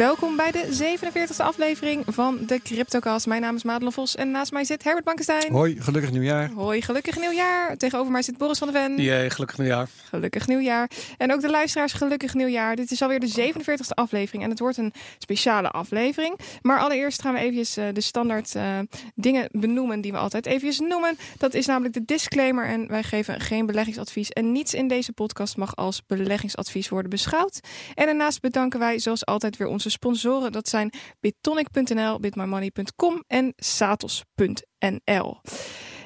Welkom bij de 47e aflevering van de CryptoCast. Mijn naam is Madelon Vos en naast mij zit Herbert Bankenstein. Hoi, gelukkig nieuwjaar. Hoi, gelukkig nieuwjaar. Tegenover mij zit Boris van der Ven. Jee, gelukkig nieuwjaar. Gelukkig nieuwjaar. En ook de luisteraars, gelukkig nieuwjaar. Dit is alweer de 47e aflevering en het wordt een speciale aflevering. Maar allereerst gaan we eventjes uh, de standaard uh, dingen benoemen die we altijd eventjes noemen. Dat is namelijk de disclaimer en wij geven geen beleggingsadvies. En niets in deze podcast mag als beleggingsadvies worden beschouwd. En daarnaast bedanken wij zoals altijd weer onze sponsoren. Dat zijn bitonic.nl, bitmymoney.com en satos.nl.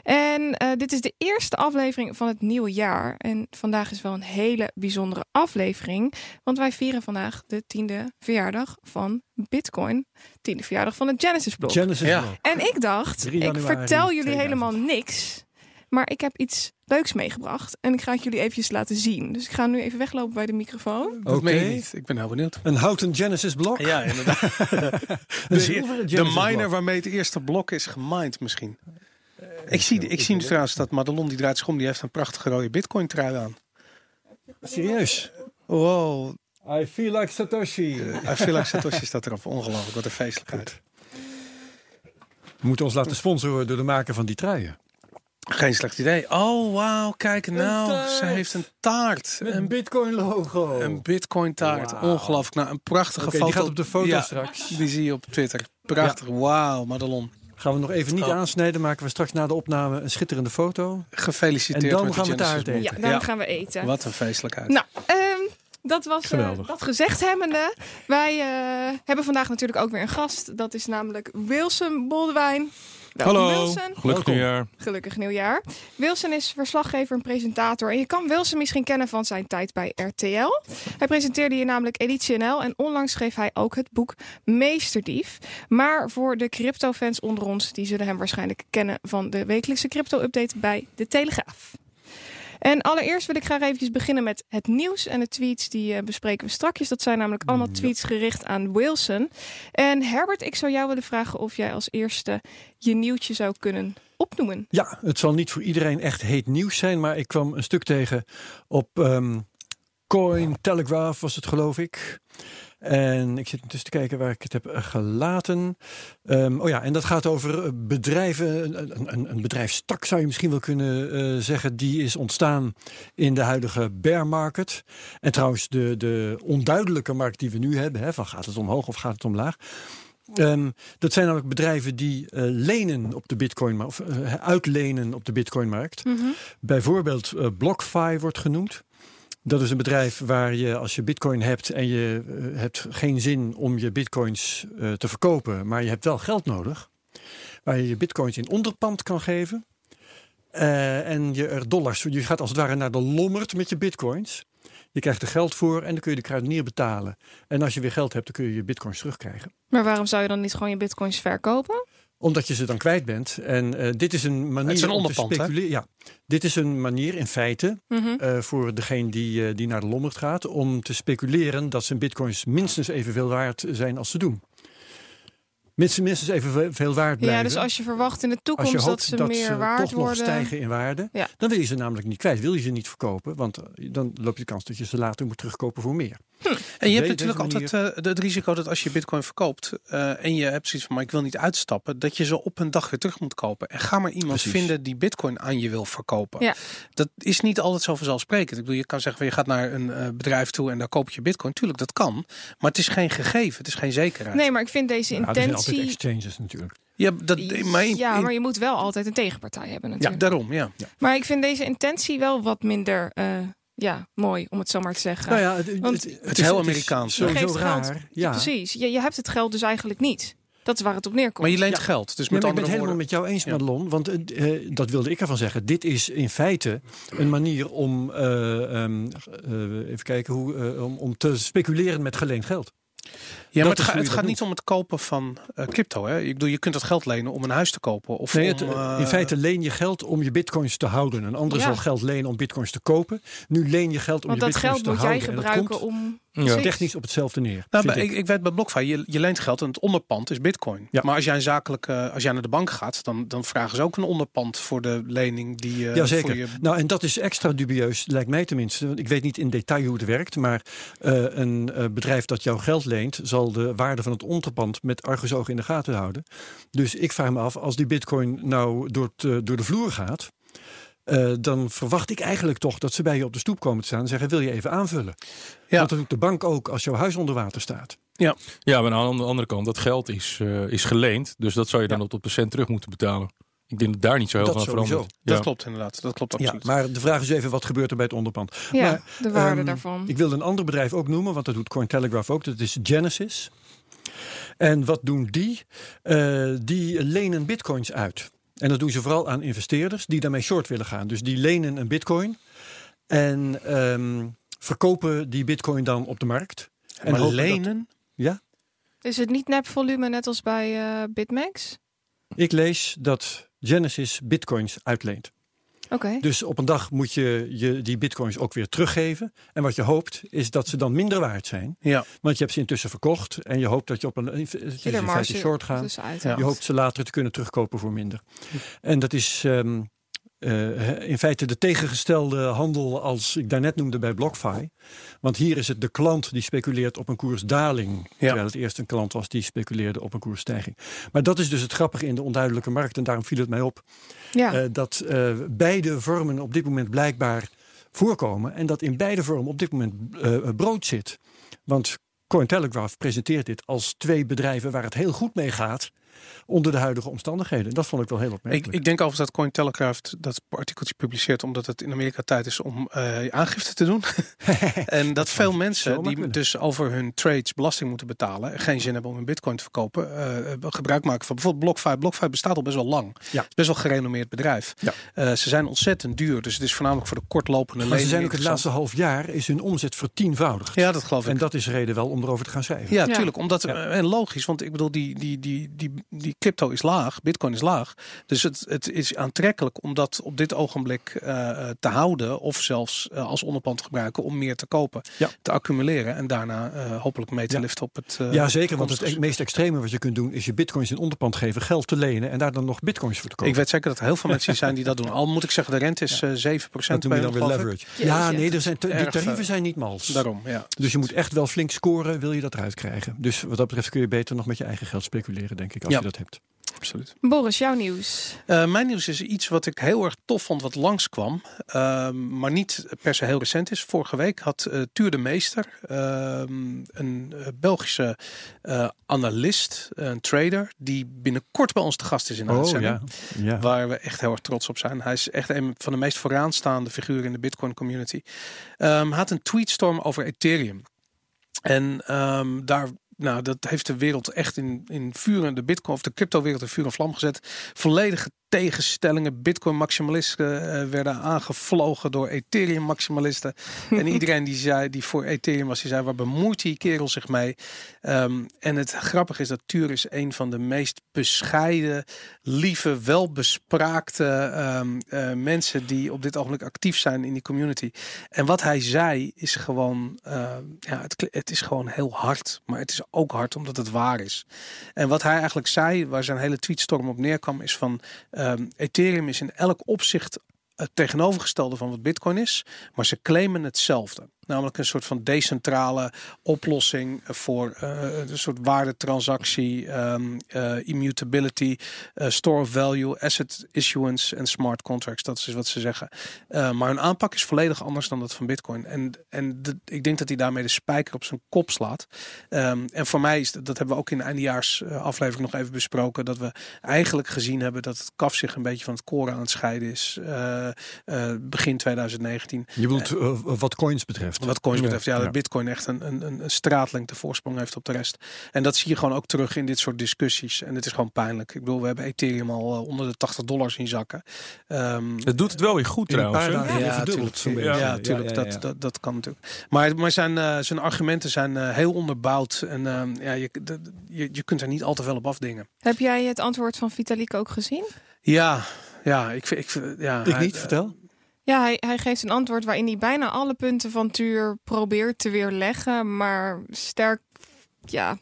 En uh, dit is de eerste aflevering van het nieuwe jaar. En vandaag is wel een hele bijzondere aflevering. Want wij vieren vandaag de tiende verjaardag van Bitcoin. Tiende verjaardag van het Genesis blok. Genesis Ja. En ik dacht, ik vertel jullie 2000. helemaal niks. Maar ik heb iets leuks meegebracht. En ik ga het jullie eventjes laten zien. Dus ik ga nu even weglopen bij de microfoon. Dat Oké. meen je niet. Ik ben heel benieuwd. Een houten Genesis blok. Ja, inderdaad. Een de, zilveren de Genesis miner blok. waarmee het eerste blok is gemined misschien. Ik zie, ik zie nu trouwens dat Madelon die draait schom, die heeft een prachtige rode bitcoin trui aan. Serieus. Wow, I feel like Satoshi. I feel like Satoshi staat erop. Ongelooflijk, wat een feestelijkheid. We moeten ons laten sponsoren door de maker van die truien. Geen slecht idee. Oh, wauw, kijk nou. Ze heeft een taart. Met Een, een Bitcoin logo. een bitcoin taart. Wauw. Ongelooflijk. Nou, een prachtige foto. die gaat op de foto Ja, straks. Die zie je op Twitter. Prachtig. Wauw, Madelon. Gaan we nog even niet Oh. aansnijden. Maken we straks na de opname een schitterende foto. Gefeliciteerd En dan met de gaan we taart eten. Ja, dan Ja. gaan we eten. Wat een feestelijkheid. Nou, ehm, dat was eh, Geweldig. dat gezegd hebbende. Wij eh, hebben vandaag natuurlijk ook weer een gast. Dat is namelijk Wilson Boldewijn. Welkom, Hallo, Wilson. gelukkig Welkom. nieuwjaar. Gelukkig nieuwjaar. Wilson is verslaggever en presentator. En je kan Wilson misschien kennen van zijn tijd bij RTL. Hij presenteerde hier namelijk Editie NL. En onlangs schreef hij ook het boek Meesterdief. Maar voor de crypto-fans onder ons, die zullen hem waarschijnlijk kennen van de wekelijkse crypto-update bij De Telegraaf. En allereerst wil ik graag eventjes beginnen met het nieuws en de tweets die eh, bespreken we strakjes. Dat zijn namelijk allemaal tweets gericht aan Wilson. En Herbert, ik zou jou willen vragen of jij als eerste je nieuwtje zou kunnen opnoemen. Ja, het zal niet voor iedereen echt heet nieuws zijn. Maar ik kwam een stuk tegen op ehm Coin Telegraph was het geloof ik. En ik zit intussen te kijken waar ik het heb eh, gelaten. Ehm, oh ja, en dat gaat over eh, bedrijven. Een, een, een bedrijfstak zou je misschien wel kunnen eh, zeggen. Die is ontstaan in de huidige bear market. En trouwens de, de onduidelijke markt die we nu hebben. Hè, van gaat het omhoog of gaat het omlaag? Ehm, dat zijn namelijk bedrijven die lenen op de bitcoin, of uitlenen op de bitcoinmarkt. Bijvoorbeeld eh, BlockFi wordt genoemd. Dat is een bedrijf waar je als je bitcoin hebt en je eh, hebt geen zin om je bitcoins eh, te verkopen, maar je hebt wel geld nodig. Waar je je bitcoins in onderpand kan geven. Eh, en je er dollars, je gaat als het ware naar de lommerd met je bitcoins. Je krijgt er geld voor en dan kun je de kruidenier betalen. En als je weer geld hebt, dan kun je je bitcoins terugkrijgen Maar waarom zou je dan niet gewoon je bitcoins verkopen? Omdat je ze dan kwijt bent. En eh, dit is een manier Het is een om te onderpand, hè? Ja, dit is een manier in feite Mhm. eh, voor degene die, eh, die naar de lommerd gaat, om te speculeren dat zijn bitcoins minstens evenveel waard zijn als ze doen. Minstens, minstens evenveel waard blijven. Ja, dus als je verwacht in de Als toekomst dat ze dat meer ze waard toch nog worden. stijgen in waarde, Ja. dan wil je ze namelijk niet kwijt. Wil je ze niet verkopen, want eh, dan loop je de kans dat je ze later moet terugkopen voor meer. En je hebt natuurlijk altijd eh, het risico dat als je bitcoin verkoopt eh, en je hebt zoiets van maar ik wil niet uitstappen, dat je ze op een dag weer terug moet kopen. En ga maar iemand Precies. vinden die bitcoin aan je wil verkopen. Ja. Dat is niet altijd zo vanzelfsprekend. Ik bedoel, je kan zeggen van je gaat naar een eh, bedrijf toe en daar koop je bitcoin. Tuurlijk, dat kan. Maar het is geen gegeven, het is geen zekerheid. Nee, maar ik vind deze Nou, zijn altijd exchanges natuurlijk. Ja, dat, maar in- ja, in- maar je moet wel altijd een tegenpartij hebben ja, natuurlijk. daarom, ja. Maar ik vind deze intentie wel wat minder eh, ja, mooi, om het zo maar te zeggen. Nou ja, het, Want- Het is heel Amerikaans. Je Sowieso geld. raar. Ja. Precies. Je, je hebt het geld dus eigenlijk niet. Dat is waar het op neerkomt. Maar je leent Ja. geld. Dus Nee, met maar ik ben het helemaal met jou eens, Ja. Madelon. Want eh, dat wilde ik ervan zeggen. Dit is in feite een manier om, eh, ehm, eh, even kijken, hoe, om, om te speculeren met geleend geld. Ja, maar Dat het, ga- het dat gaat niet om het kopen van eh, crypto. Hè? Ik bedoel, je kunt dat geld lenen om een huis te kopen. Of Nee, om, het, eh, in feite leen je geld om je bitcoins te houden. Een ander Ja. zal geld lenen om bitcoins te kopen. Nu leen je geld om Want je dat bitcoins geld te moet jij houden. En dat gebruiken komt- om Precies. technisch op hetzelfde neer. Nou, bij- ik. ik, ik weet bij BlockFi, je, je leent geld en het onderpand is bitcoin. Ja. Maar als jij, een zakelijk, als jij naar de bank gaat, dan, dan vragen ze ook een onderpand voor de lening die je voor Jazeker. je... Nou, en dat is extra dubieus, lijkt mij tenminste. Want ik weet niet in detail hoe het werkt. Maar eh, een eh, bedrijf dat jouw geld leent, zal de waarde van het onderpand met argusogen in de gaten houden. Dus ik vraag me af, als die bitcoin nou door, het, door de vloer gaat. eh, dan verwacht ik eigenlijk toch dat ze bij je op de stoep komen te staan en zeggen: Wil je even aanvullen? Ja. Dat doet de bank ook als jouw huis onder water staat. Ja, maar aan de andere kant, dat geld is, eh, is geleend. Dus dat zou je dan op de cent terug moeten betalen. Ik denk dat daar niet zo heel veel aan sowieso. verandert. Dat Ja. klopt inderdaad. Dat klopt Ja, absoluut. maar de vraag is even: wat gebeurt er bij het onderpand? Ja, Maar, de waarde Ehm, daarvan. Ik wilde een ander bedrijf ook noemen, want dat doet Cointelegraph ook. Dat is Genesis. En wat doen die? Eh, die lenen bitcoins uit. En dat doen ze vooral aan investeerders die daarmee short willen gaan. Dus die lenen een bitcoin en ehm, verkopen die bitcoin dan op de markt. En maar dat- lenen? ja, Is het niet nepvolume net als bij eh, Bitmax? ik lees dat Genesis bitcoins uitleent. Oké. Dus op een dag moet je, je die bitcoins ook weer teruggeven. En wat je hoopt is dat ze dan minder waard zijn. Ja. Want je hebt ze intussen verkocht en je hoopt dat je op een, het is in feite short gaan. tussenuit. Ja. Je hoopt ze later te kunnen terugkopen voor minder. En dat is ehm, eh, in feite de tegengestelde handel als ik daarnet noemde bij BlockFi. Want hier is het de klant die speculeert op een koersdaling. Terwijl het eerst een klant was die speculeerde op een koersstijging. Maar dat is dus het grappige in de onduidelijke markt. En daarom viel het mij op Ja. eh, dat eh, beide vormen op dit moment blijkbaar voorkomen. En dat in beide vormen op dit moment eh, brood zit. Want Cointelegraph presenteert dit als twee bedrijven waar het heel goed mee gaat. Onder de huidige omstandigheden. Dat vond ik wel heel Ik, opmerkelijk. ik denk overigens dat Cointelegraph dat artikeltje publiceert omdat het in Amerika tijd is om eh, aangifte te doen. en dat veel mensen die kunnen. dus over hun trades belasting moeten betalen, en geen zin hebben om hun bitcoin te verkopen, eh, gebruik maken van bijvoorbeeld BlockFi. BlockFi bestaat al best wel lang. Ja. Het is best wel een gerenommeerd bedrijf. Ja. Eh, ze zijn ontzettend duur, dus het is voornamelijk voor de kortlopende maar ze leningen zijn ook het laatste half jaar is hun omzet vertienvoudigd. Ja, dat geloof ik. En dat is reden wel om erover te gaan schrijven. Ja, Ja. tuurlijk. Omdat, Ja. En logisch, want ik bedoel, die, die, die, die, die crypto is laag, bitcoin is laag. Dus het, het is aantrekkelijk om dat op dit ogenblik eh, eh, te houden. Of zelfs eh, als onderpand te gebruiken om meer te kopen. Ja. Te accumuleren en daarna eh, hopelijk mee te Ja. liften op het... eh, Ja, zeker. Want het e- meest extreme wat je kunt doen is je bitcoins in onderpand geven, geld te lenen en daar dan nog bitcoins voor te kopen. Ik weet zeker dat er heel veel mensen zijn die dat doen. Al moet ik zeggen, de rente is eh 7% dat je bij dan weer leverage. Ja, nee, er zijn, die tarieven zijn niet mals. Daarom, ja. Dus je moet echt wel flink scoren, wil je dat eruit krijgen. Dus wat dat betreft kun je beter nog met je eigen geld speculeren, denk ik, als Ja. je dat hebt. Absoluut. Boris, jouw nieuws. Eh, mijn nieuws is iets wat ik heel erg tof vond, wat langskwam. ehm, maar niet per se heel recent is. Vorige week had eh Tuur de Meester, ehm, een eh, Belgische eh, analist, een trader, die binnenkort bij ons te gast is in de Oh uitzending. ja. ja. Waar we echt heel erg trots op zijn. Hij is echt een van de meest vooraanstaande figuren in de Bitcoin community. Ehm, hij had een tweetstorm over Ethereum. En ehm, daar, nou, dat heeft de wereld echt in, in vuur en de Bitcoin of de crypto-wereld in vuur en vlam gezet. Volledige tegenstellingen. Bitcoin-maximalisten eh, werden aangevlogen door Ethereum-maximalisten. en iedereen die zei, die voor Ethereum was, die zei: waar bemoeit die kerel zich mee? Ehm, en het grappige is dat Tuur is een van de meest bescheiden, lieve, welbespraakte ehm, eh, mensen die op dit ogenblik actief zijn in die community. En wat hij zei is gewoon, ehm, ja, het, het is gewoon heel hard, maar het is ook hard omdat het waar is. En wat hij eigenlijk zei, waar zijn hele tweetstorm op neerkwam, is van ehm, Ethereum is in elk opzicht het tegenovergestelde van wat Bitcoin is, maar ze claimen hetzelfde. Namelijk een soort van decentrale oplossing voor eh, een soort waardetransactie, eh, immutability, eh, store of value, asset issuance en smart contracts. Dat is wat ze zeggen. Maar hun aanpak is volledig anders dan dat van Bitcoin. En, en de- ik denk dat hij daarmee de spijker op zijn kop slaat. Ehm, en voor mij is dat, dat hebben we ook in de eindejaars eh, aflevering nog even besproken. Dat we eigenlijk gezien hebben dat het kaf zich een beetje van het koren aan het scheiden is. begin 2019. Je bedoelt eh, wat coins betreft. Wat coins Ja, betreft, ja, ja. dat Bitcoin echt een, een, een straatlengte voorsprong heeft op de rest. En dat zie je gewoon ook terug in dit soort discussies. En het is gewoon pijnlijk. Ik bedoel, we hebben Ethereum al eh, onder de 80 dollar zien zakken. Ehm, Het doet het wel weer goed In trouwens. ja, verdubbeld. tuurlijk. Ja, tuurlijk. ja, ja. Dat, dat, dat kan natuurlijk. Maar, maar zijn, eh, zijn argumenten zijn eh, heel onderbouwd. En ehm, ja, je, je, je kunt er niet al te veel op afdingen. Heb jij het antwoord van Vitalik ook gezien? Ja, ja, ik vind... Ik, ja, Ik hij- niet, vertel. Ja, hij, hij geeft een antwoord waarin hij bijna alle punten van Tuur probeert te weerleggen. Maar sterk, ja,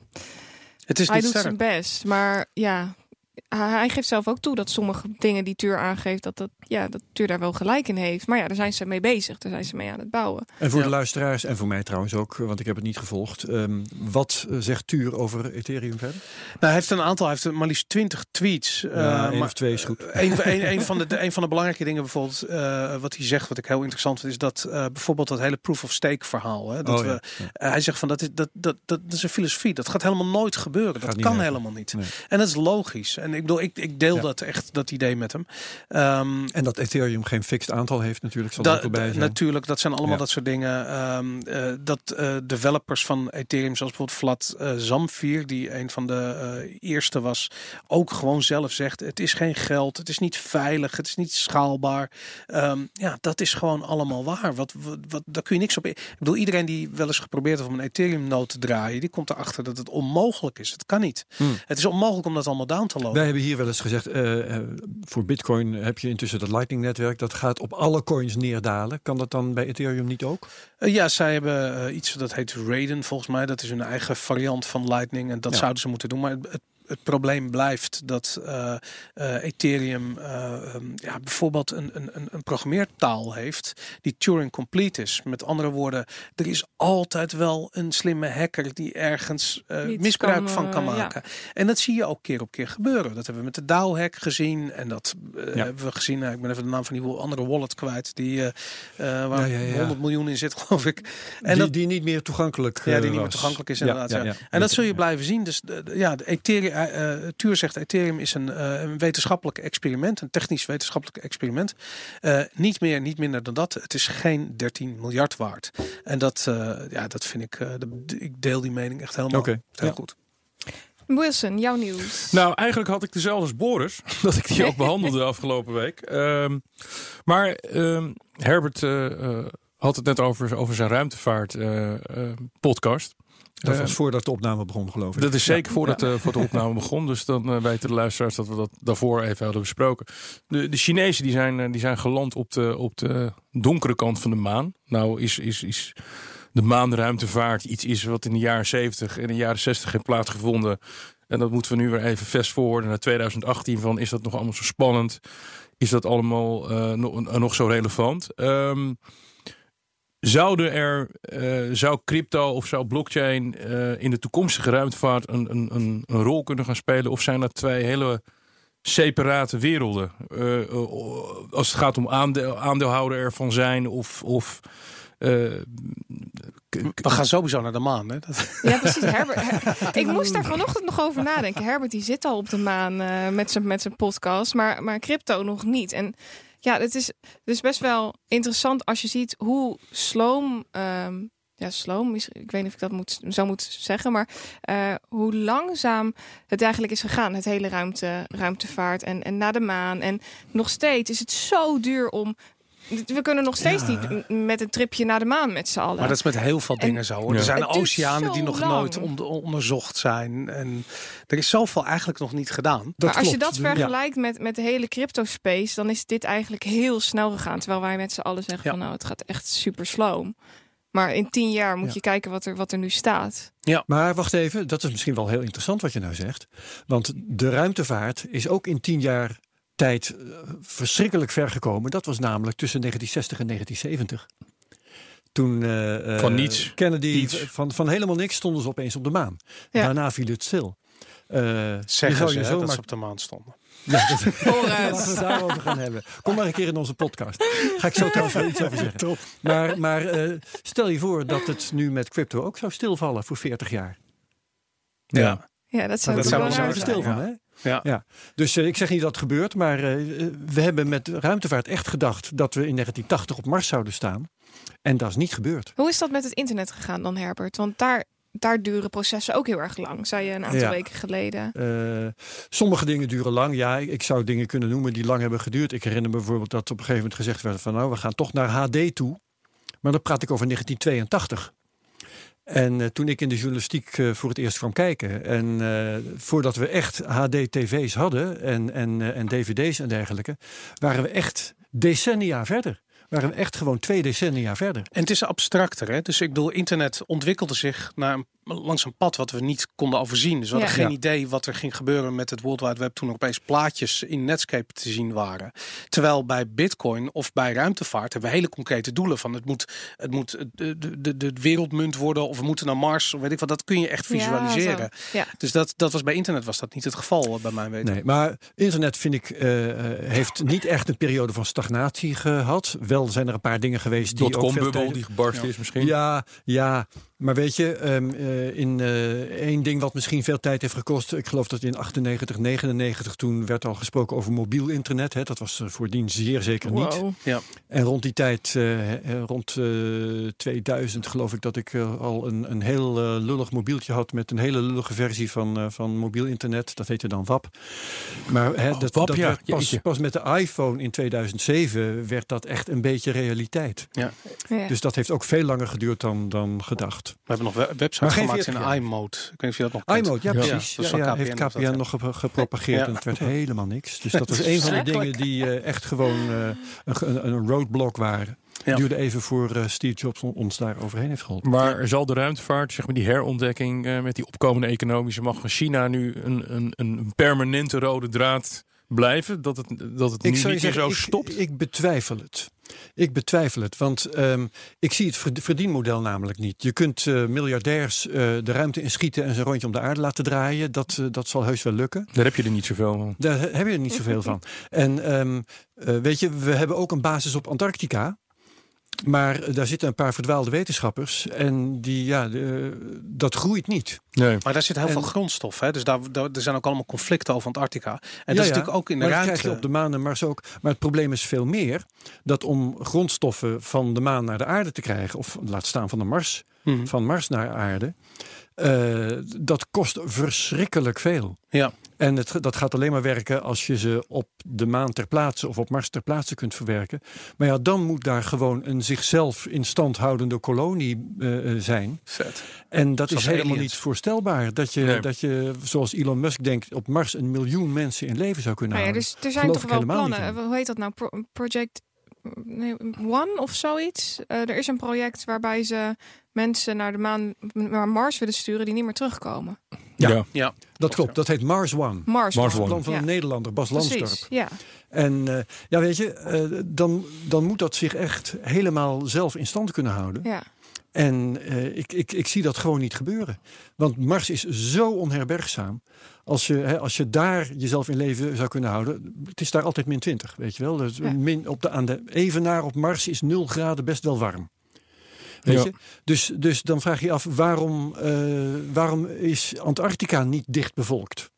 Het is hij doet sterk. zijn best. Maar ja, hij, geeft zelf ook toe dat sommige dingen die Tuur aangeeft, dat, dat, ja, dat Tuur daar wel gelijk in heeft. Maar ja, daar zijn ze mee bezig. Daar zijn ze mee aan het bouwen. En voor Ja. de luisteraars en voor mij trouwens ook, want ik heb het niet gevolgd. ehm, wat eh, zegt Tuur over Ethereum verder? Nou, hij heeft een aantal, hij heeft maar liefst 20 tweets. Ja, eh, één maar of twee is goed. Een, een, een, van de, de- een van de belangrijke dingen bijvoorbeeld, eh, wat hij zegt, wat ik heel interessant vind, is dat eh, bijvoorbeeld dat hele proof of stake verhaal. Hè, dat Oh, ja. we, hij zegt van dat is, dat, dat, dat, is een filosofie. Dat gaat helemaal nooit gebeuren. Dat Gaat kan helemaal niet. Nee. En dat is logisch. En ik bedoel, ik, ik deel Ja. dat echt, dat idee met hem. Ehm, En dat Ethereum geen fixed aantal heeft natuurlijk, zal Da- er ook wel bij da- zijn. natuurlijk, dat zijn allemaal Ja. dat soort dingen. Ehm, eh, dat eh, developers van Ethereum, zoals bijvoorbeeld Vlad eh, Zamfir, die een van de eerste was, ook gewoon zelf zegt: het is geen geld, het is niet veilig, het is niet schaalbaar. Ehm, ja, dat is gewoon allemaal waar. Wat, wat, wat, daar kun je niks op. Ik bedoel, iedereen die wel eens geprobeerd heeft om een Ethereum-nood te draaien, die komt erachter dat het onmogelijk is. Het kan niet. Hmm. Het is onmogelijk om dat allemaal down te lopen. Wij hebben hier wel eens gezegd, eh, eh, voor Bitcoin heb je intussen dat Lightning-netwerk. Dat gaat op alle coins neerdalen. Kan dat dan bij Ethereum niet ook? Eh, ja, zij hebben iets dat heet Raiden volgens mij. Dat is hun eigen variant van Lightning. En dat Ja. zouden ze moeten doen. Maar het, het, het probleem blijft dat eh, eh, Ethereum eh, ehm, ja, bijvoorbeeld een, een, een- een programmeertaal heeft die Turing complete is. Met andere woorden, er is altijd wel een slimme hacker die ergens eh, misbruik kan, van kan ja. maken. En dat zie je ook keer op keer gebeuren. Dat hebben we met de DAO-hack gezien. En dat Ja. hebben we gezien. nou, ik ben even de naam van die andere wallet kwijt. Die, waar Ja, ja, ja. 100 miljoen in zit, geloof ik. En die, dat, die niet meer toegankelijk ja, die niet meer toegankelijk is inderdaad. Ja, ja, ja. En dat zul je blijven zien. Dus ja, de Ethereum, eh, Tuur zegt Ethereum is een, eh, een wetenschappelijk experiment, een technisch wetenschappelijk experiment. Eh, niet meer, niet minder dan dat. Het is geen 13 miljard waard. En dat, eh, ja, dat vind ik, eh, de- ik deel die mening echt helemaal. Oké, Heel ja. goed. Wilson, jouw nieuws. Nou, eigenlijk had ik dezelfde als Boris. Dat ik die ook behandelde de afgelopen week. Ehm, maar ehm, Herbert had het net over, over zijn ruimtevaart eh, eh, podcast. Dat Eh, was voordat de opname begon, geloof ik. Dat is zeker Ja. voordat eh, voor de opname begon. Dus dan eh, weten de luisteraars dat we dat daarvoor even hadden besproken. De, de Chinezen die zijn, die zijn geland op de, op de donkere kant van de maan. Nou is, is, is de maanruimtevaart iets is wat in de jaren 70 en de jaren 60 heeft plaatsgevonden. En dat moeten we nu weer even fast forwarden naar 2018. Van is dat nog allemaal zo spannend? Is dat allemaal nog, nog zo relevant? Ehm, Zouden er, eh, zou crypto of zou blockchain eh, in de toekomstige ruimtevaart een, een, een, een rol kunnen gaan spelen? Of zijn dat twee hele separate werelden? Eh, als het gaat om aandeel, aandeelhouder ervan zijn of. of eh, We gaan sowieso naar de maan. Hè? Dat, Ja, precies. Herbert, Her- ik moest daar vanochtend nog over nadenken. Herbert die zit al op de maan eh, met zijn met zijn podcast, maar, maar crypto nog niet. En ja, het is, is best wel interessant als je ziet hoe sloom, ehm, ja, sloom, ik weet niet of ik dat moet, zo moet zeggen, maar eh, hoe langzaam het eigenlijk is gegaan, het hele ruimte, ruimtevaart en, en naar de maan. En nog steeds is het zo duur om. We kunnen nog steeds Ja. niet met een tripje naar de maan met z'n allen. maar dat is met heel veel En- dingen zo. Hoor. Ja. Er zijn oceanen die nog lang. nooit onder- onderzocht zijn. En er is zoveel eigenlijk nog niet gedaan. Dat maar als je dat Ja. vergelijkt met, met de hele crypto space, dan is dit eigenlijk heel snel gegaan. Terwijl wij met z'n allen zeggen Ja. van nou, het gaat echt super sloom. Maar in tien jaar moet Ja. je kijken wat er, wat er nu staat. Maar wacht even, dat is misschien wel heel interessant wat je nou zegt. Want de ruimtevaart is ook in tien jaar tijd eh, verschrikkelijk ver gekomen. Dat was namelijk tussen 1960 en 1970. Toen eh, eh, Van niets. Kennedy, Iets. van, van helemaal niks stonden ze opeens op de maan. Ja. Daarna viel het stil. Eh, je Zeggen zou ze je zomaar dat ze op de maan stonden. Ja, dat- Vooruit. Laten we het daarover gaan hebben. Kom maar een keer in onze podcast. Ga ik zo trouwens wel iets over zeggen. Maar, maar eh, stel je voor dat het nu met crypto ook zou stilvallen voor 40 jaar. ja. Ja, dat zou Dat Daar zou wel stil van, ja. hè? Ja. Ja. Dus eh, ik zeg niet dat het gebeurt, maar eh, we hebben met ruimtevaart echt gedacht dat we in 1980 op Mars zouden staan. En dat is niet gebeurd. Hoe is dat met het internet gegaan dan, Herbert? Want daar, daar duren processen ook heel erg lang, zei je een aantal Ja. weken geleden. Eh, sommige dingen duren lang. Ja, ik, ik zou dingen kunnen noemen die lang hebben geduurd. Ik herinner me bijvoorbeeld dat op een gegeven moment gezegd werd van nou, we gaan toch naar HD toe. Maar dan praat ik over 1982. En eh, toen ik in de journalistiek eh, voor het eerst kwam kijken. En eh, voordat we echt HD-tv's hadden en, en, en dvd's en dergelijke, waren we echt decennia verder. waren we echt gewoon twee decennia verder. En het is abstracter. Hè? Dus ik bedoel, internet ontwikkelde zich naar een, langs een pad wat we niet konden overzien. Dus we hadden Ja. geen idee wat er ging gebeuren met het World Wide Web toen er opeens plaatjes in Netscape te zien waren. Terwijl bij Bitcoin of bij ruimtevaart hebben we hele concrete doelen van het moet, het moet de, de, de, de wereldmunt worden of we moeten naar Mars. Of weet ik wat, dat kun je echt visualiseren. Ja. dus dat, dat was bij internet was dat niet het geval eh, bij mijn weten. Nee, maar internet vind ik eh, eh, heeft niet echt een periode van stagnatie gehad. Wel zijn er een paar dingen geweest die ook veel tijden- die gebarst is misschien. Ja, ja. Maar weet je, ehm, eh, in eh, één ding wat misschien veel tijd heeft gekost. Ik geloof dat in 98, 99 toen werd al gesproken over mobiel internet. Hè. Dat was er voordien zeer zeker niet. Wow. En rond die tijd, eh, eh, rond eh, 2000 geloof ik dat ik eh, al een, een heel eh, lullig mobieltje had met een hele lullige versie van, eh, van mobiel internet. Dat heette dan WAP. Maar hè, Oh, dat, WAP, dat ja. werd pas, pas met de iPhone in 2007 werd dat echt een beetje realiteit. Ja. Dus dat heeft ook veel langer geduurd dan, dan gedacht. We hebben nog Maar websites gemaakt 40 in iMode. Ik weet niet of je dat nog kent. iMode, ja, Ja. precies. Ja, dat is Ja, van ja, KPN heeft KPN nog gep- gepropageerd Ja. en het werd helemaal niks. Dus dat was een van de dingen die eh, echt gewoon eh, een, een, een roadblock waren. Ja. Duurde even voor eh, Steve Jobs on- ons daar overheen heeft geholpen. Maar zal de ruimtevaart, zeg maar die herontdekking eh, met die opkomende economische macht van China nu een, een, een permanente rode draad blijven? Dat het, dat het nu niet zo ik, stopt? Ik betwijfel het. Ik betwijfel het, want ehm, ik zie het verd- verdienmodel namelijk niet. Je kunt eh, miljardairs eh, de ruimte inschieten en ze een rondje om de aarde laten draaien. Dat, eh, dat zal heus wel lukken. Daar heb je er niet zoveel van. Daar he- heb je er niet zoveel van. En ehm, eh, weet je, we hebben ook een basis op Antarctica. Maar daar zitten een paar verdwaalde wetenschappers. En die, ja, de- dat groeit niet. Nee. Maar daar zit heel En- veel grondstof. Hè? Dus daar, daar, er zijn ook allemaal conflicten over Antarctica. En Ja, dat is ja. natuurlijk ook in de maar dat ruimte. krijg je op de maan en Mars ook. Maar het probleem is veel meer dat om grondstoffen van de maan naar de aarde te krijgen, of laat staan van de Mars, Mhm. van Mars naar aarde, eh, dat kost verschrikkelijk veel. Ja. En het, dat gaat alleen maar werken als je ze op de maan ter plaatse of op Mars ter plaatse kunt verwerken. Maar ja, dan moet daar gewoon een zichzelf in stand houdende kolonie eh, eh, zijn. Vet. En dat Zoals is helemaal aliens. niet voorstelbaar. Dat je, Nee. dat je, zoals Elon Musk denkt, op Mars een miljoen mensen in leven zou kunnen Nou ja, houden. dus er zijn Geloof toch wel plannen. Hoe heet dat nou? Pro- Project One of zoiets. Eh, er is een project waarbij ze mensen naar de maan, naar Mars willen sturen die niet meer terugkomen. Ja. Ja. Ja. Dat klopt, dat heet Mars One. Mars, Mars One. Plan van Ja. een Nederlander, Bas Precies, ja. En eh, ja, weet je, eh, dan, dan moet dat zich echt helemaal zelf in stand kunnen houden. ja. En eh, ik, ik, ik zie dat gewoon niet gebeuren. Want Mars is zo onherbergzaam. Als je, hè, als je daar jezelf in leven zou kunnen houden. Het is daar altijd min 20, weet je wel. Dus Ja. min op de, aan de evenaar op Mars is 0 graden best wel warm. Weet Ja. je? Dus, dus dan vraag je je af, waarom, eh, waarom is Antarctica niet dicht bevolkt?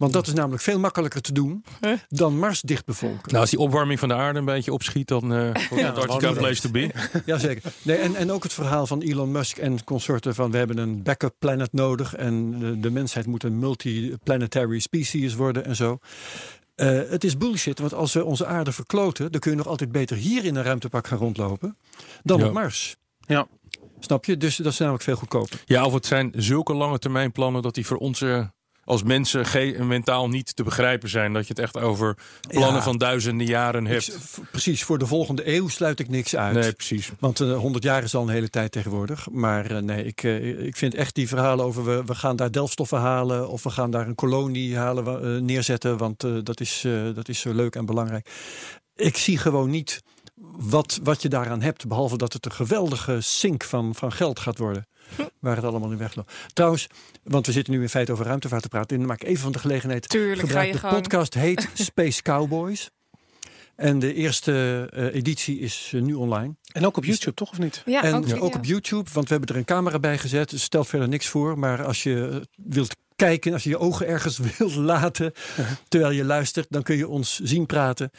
Want dat is namelijk veel makkelijker te doen dan Mars dicht bevolken. Nou, als die opwarming van de aarde een beetje opschiet, dan eh wordt Ja, Antarctica een place to be. Jazeker. Nee, en, en ook het verhaal van Elon Musk en consorten van we hebben een backup planet nodig en de, de mensheid moet een multiplanetary species worden en zo. Eh, het is bullshit, want als we onze aarde verkloten, dan kun je nog altijd beter hier in een ruimtepak gaan rondlopen dan Ja. op Mars. Ja. Snap je? Dus dat is namelijk veel goedkoper. Ja, of het zijn zulke lange termijn plannen dat die voor ons eh, als mensen ge- mentaal niet te begrijpen zijn. Dat je het echt over plannen Ja. van duizenden jaren Ik- hebt. precies, voor de volgende eeuw sluit ik niks uit. Nee, precies. Want eh, 100 jaar is al een hele tijd tegenwoordig. Maar eh, nee, ik, eh, ik vind echt die verhalen over we, we gaan daar delfstoffen halen of we gaan daar een kolonie halen, neerzetten, want dat, is, dat is zo leuk en belangrijk. Ik zie gewoon niet wat, wat je daaraan hebt, behalve dat het een geweldige sink van, van geld gaat worden. Waar het allemaal in wegloopt. Trouwens, want we zitten nu in feite over ruimtevaart te praten. En dan maak ik even van de gelegenheid Tuurlijk ga gebruik. je De gang. podcast heet Space Cowboys. En de eerste eh, editie is eh, nu online. En ook op YouTube, toch of niet? Ja, en ook, ook, op YouTube, want we hebben er een camera bij gezet. Dus stelt verder niks voor. Maar als je eh, wilt kijken, als je je ogen ergens wilt laten terwijl je luistert, dan kun je ons zien praten.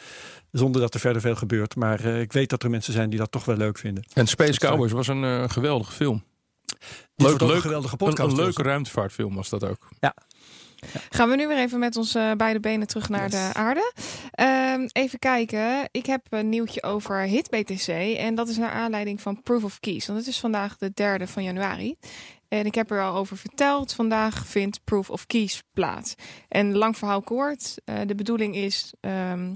Zonder dat er verder veel gebeurt. Maar eh, ik weet dat er mensen zijn die dat toch wel leuk vinden. En Space Cowboys was een eh, geweldige film. Dit Leuk, leuk. een geweldige podcast. een leuke dus. ruimtevaartfilm was dat ook. Gaan we nu weer even met onze beide benen terug naar Yes. de aarde. Ehm, even kijken. Ik heb een nieuwtje over HitBTC. En dat is naar aanleiding van Proof of Keys. Want het is vandaag de derde van januari. En ik heb er al over verteld. Vandaag vindt Proof of Keys plaats. En lang verhaal kort. eh, de bedoeling is ehm,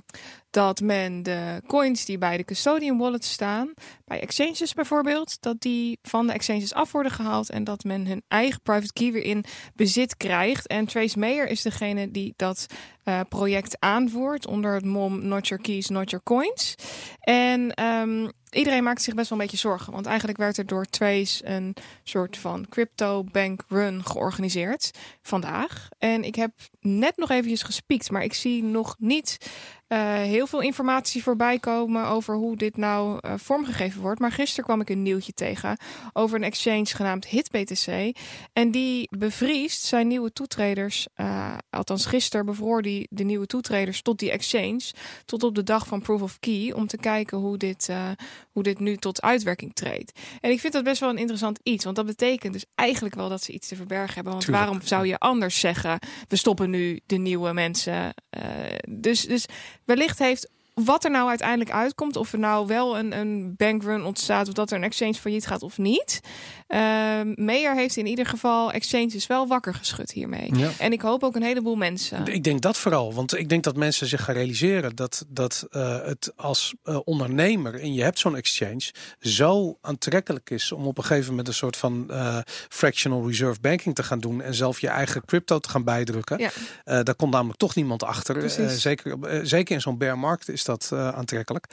dat men de coins die bij de custodian wallet staan, bij exchanges bijvoorbeeld, dat die van de exchanges af worden gehaald en dat men hun eigen private key weer in bezit krijgt. En Trace Mayer is degene die dat uh, project aanvoert onder het mom Not Your Keys, Not Your Coins. En um, iedereen maakt zich best wel een beetje zorgen. Want eigenlijk werd er door Trace een soort van crypto bank run georganiseerd vandaag. En ik heb net nog eventjes gespiekt, maar ik zie nog niet heel veel informatie voorbij komen over hoe dit nou uh, vormgegeven wordt. Maar gisteren kwam ik een nieuwtje tegen over een exchange genaamd HitBTC. En die bevriest zijn nieuwe toetreders. Uh, althans, gisteren bevroor die de nieuwe toetreders tot die exchange. Tot op de dag van Proof of Key. Om te kijken hoe dit, hoe dit nu tot uitwerking treedt. En ik vind dat best wel een interessant iets. Want dat betekent dus eigenlijk wel dat ze iets te verbergen hebben. Want Tuurlijk. waarom zou je anders zeggen? We stoppen nu de nieuwe mensen. dus, dus wellicht heeft wat er nou uiteindelijk uitkomt, of er nou wel een, een bankrun ontstaat, of dat er een exchange failliet gaat of niet. Uh, Meyer heeft in ieder geval exchanges wel wakker geschud hiermee. Ja. En ik hoop ook een heleboel mensen. Ik denk dat vooral, want ik denk dat mensen zich gaan realiseren dat, dat uh, het als uh, ondernemer en je hebt zo'n exchange zo aantrekkelijk is om op een gegeven moment een soort van uh, fractional reserve banking te gaan doen en zelf je eigen crypto te gaan bijdrukken. Ja. daar komt namelijk toch niemand achter. zeker, zeker in zo'n bear markt is dat aantrekkelijk.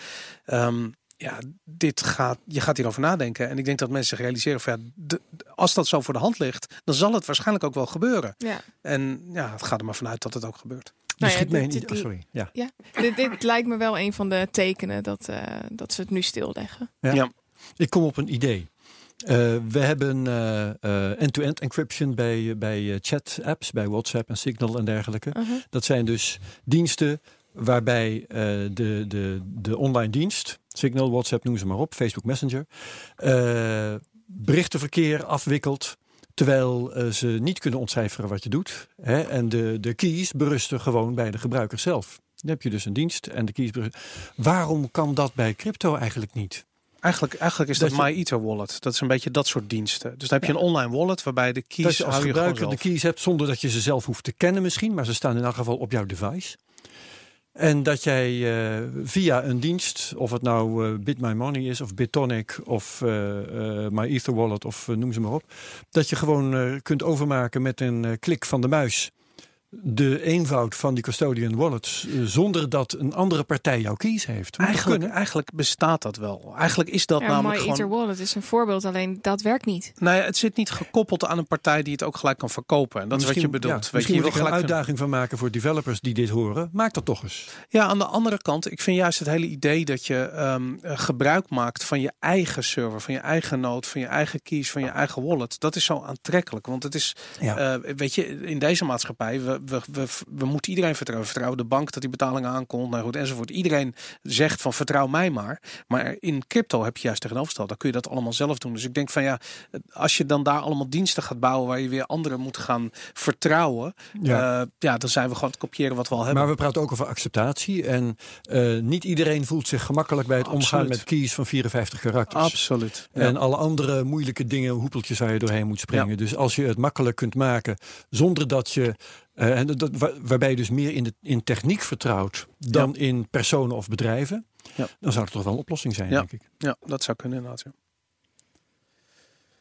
Um, ja, dit gaat, je gaat hierover nadenken. En ik denk dat mensen zich realiseren van ja, de, als dat zo voor de hand ligt, dan zal het waarschijnlijk ook wel gebeuren. Ja. En ja, het gaat er maar vanuit dat het ook gebeurt. Nou ja, dit, dit, dit, oh, sorry. Ja. ja dit, dit, lijkt me wel een van de tekenen dat, uh, dat ze het nu stilleggen. Ja. ja. Ik kom op een idee. Uh, we hebben end-to-end uh, -end encryption bij, bij chat-apps, bij WhatsApp en Signal en dergelijke. Uh -huh. Dat zijn dus diensten waarbij uh, de, de, de online dienst, Signal, WhatsApp, noem ze maar op, Facebook Messenger, uh, berichtenverkeer afwikkelt. Terwijl uh, ze niet kunnen ontcijferen wat je doet. Hè? En de, de keys berusten gewoon bij de gebruiker zelf. Dan heb je dus een dienst en de keys berusten. Waarom kan dat bij crypto eigenlijk niet? Eigenlijk, eigenlijk is dat, dat je... MyEther wallet. Dat is een beetje dat soort diensten. Dus dan heb je een online wallet waarbij de keys dat je als je gebruiker gewoon de keys hebt zonder dat je ze zelf hoeft te kennen misschien. Maar ze staan in elk geval op jouw device. En dat jij uh, via een dienst, of het nou uh, Bit My Money is, of Bitonic, of uh, My Ether of noem ze maar op, dat je gewoon kunt overmaken met een klik van de muis de eenvoud van die custodian wallets uh, zonder dat een andere partij jouw keys heeft. Eigenlijk, eigenlijk bestaat dat wel. Eigenlijk is dat ja, namelijk My Ether gewoon... Wallet is een voorbeeld, alleen dat werkt niet. Nou ja, het zit niet gekoppeld aan een partij die het ook gelijk kan verkopen. En dat is wat je bedoelt. Ja, Weet misschien je, je ik wil er een uitdaging van maken voor developers die dit horen. Maak dat toch eens. Ja, aan de andere kant, ik vind juist het hele idee dat je um, gebruik maakt van je eigen server, van je eigen node, van je eigen keys, van je eigen wallet. Dat is zo aantrekkelijk. Want het is, ja. uh, weet je, in deze maatschappij, we, we, we, we moeten iedereen vertrouwen. Vertrouwen de bank dat die betalingen aankomt, nou goed, enzovoort. Iedereen zegt van vertrouw mij maar. Maar in crypto heb je juist tegenovergesteld. Dan kun je dat allemaal zelf doen. Dus ik denk van ja, als je dan daar allemaal diensten gaat bouwen waar je weer anderen moet gaan vertrouwen. Ja, uh, ja dan zijn we gewoon het kopiëren wat we al hebben. Maar we praten ook over acceptatie. En uh, niet iedereen voelt zich gemakkelijk bij het Absoluut. omgaan met keys van 54 karakters. Absoluut. Ja. En alle andere moeilijke dingen, hoepeltjes waar je doorheen moet springen. Ja. Dus als je het makkelijk kunt maken zonder dat je Uh, en dat, waar, waarbij je dus meer in, de, in techniek vertrouwt dan Ja. in personen of bedrijven, Ja. dan zou het toch wel een oplossing zijn, Ja. denk ik. Ja, dat zou kunnen inderdaad. Ja.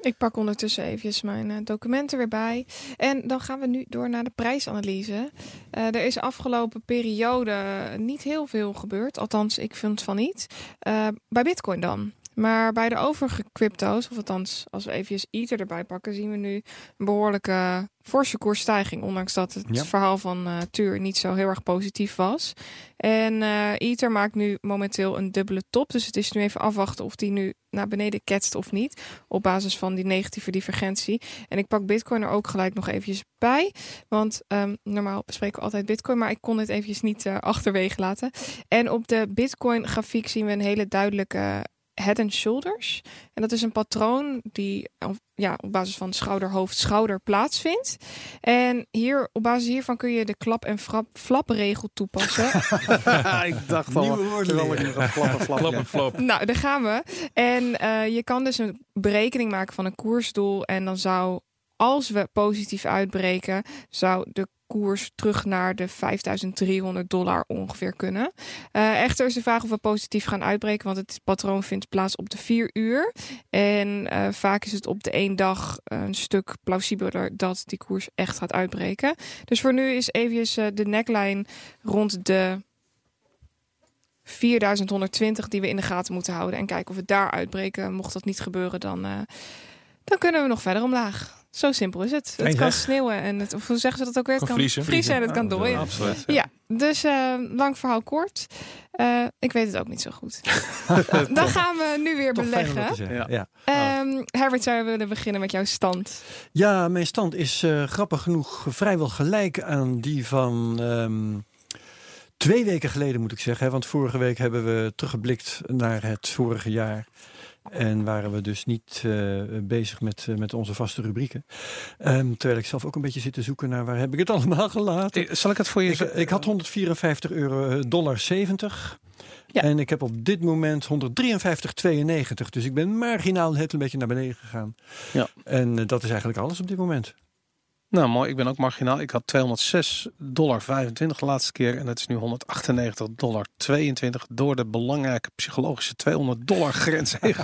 Ik pak ondertussen even mijn uh, documenten weer bij. En dan gaan we nu door naar de prijsanalyse. Uh, er is afgelopen periode niet heel veel gebeurd. Althans, ik vind van niet. Uh, bij Bitcoin dan. Maar bij de overige crypto's, of althans als we even Ether erbij pakken, zien we nu een behoorlijke forse koersstijging. Ondanks dat het Ja. verhaal van uh, Tuur niet zo heel erg positief was. En uh, Ether maakt nu momenteel een dubbele top. Dus het is nu even afwachten of die nu naar beneden ketst of niet. Op basis van die negatieve divergentie. En ik pak Bitcoin er ook gelijk nog eventjes bij. Want um, normaal bespreken we altijd Bitcoin. Maar ik kon dit eventjes niet uh, achterwege laten. En op de Bitcoin grafiek zien we een hele duidelijke head and shoulders. En dat is een patroon die ja, op basis van schouder, hoofd, schouder plaatsvindt. En hier, op basis hiervan kun je de klap- en flapregel toepassen. ik dacht al, Nieuwe woorden een en flap. Klap en flap. nou, daar gaan we. En uh, je kan dus een berekening maken van een koersdoel. En dan zou, als we positief uitbreken, zou de koers terug naar de 5300 dollar ongeveer kunnen. Eh, echter is de vraag of we positief gaan uitbreken, want het patroon vindt plaats op de vier uur. En eh, vaak is het op de één dag een stuk plausibeler dat die koers echt gaat uitbreken. Dus voor nu is even uh, de neckline rond de 4120 die we in de gaten moeten houden. En kijken of we daar uitbreken. Mocht dat niet gebeuren, dan, dan kunnen we nog verder omlaag. Zo simpel is het. het kan sneeuwen en het, of hoe zeggen ze dat ook weer? Het kan, vriezen. vriezen en het kan dooien. absoluut. Ja, dus uh, lang verhaal kort. Uh, ik weet het ook niet zo goed. dan gaan we nu weer Toch beleggen. Ja. Ja. Um, Herbert, zou je willen beginnen met jouw stand? Ja, mijn stand is uh, grappig genoeg vrijwel gelijk aan die van... Um, Twee weken geleden moet ik zeggen, want vorige week hebben we teruggeblikt naar het vorige jaar. En waren we dus niet uh, bezig met, uh, met onze vaste rubrieken. Um, terwijl ik zelf ook een beetje zit te zoeken naar waar heb ik het allemaal gelaten. Zal ik het voor je ik, ik had 154 euro, dollar 70. Ja. En ik heb op dit moment 153,92. Dus ik ben marginaal net een beetje naar beneden gegaan. Ja. En uh, dat is eigenlijk alles op dit moment. Nou, mooi. Ik ben ook marginaal. Ik had 206,25 dollar de laatste keer. En het is nu 198,22 dollar door de belangrijke psychologische 200 dollar grens heen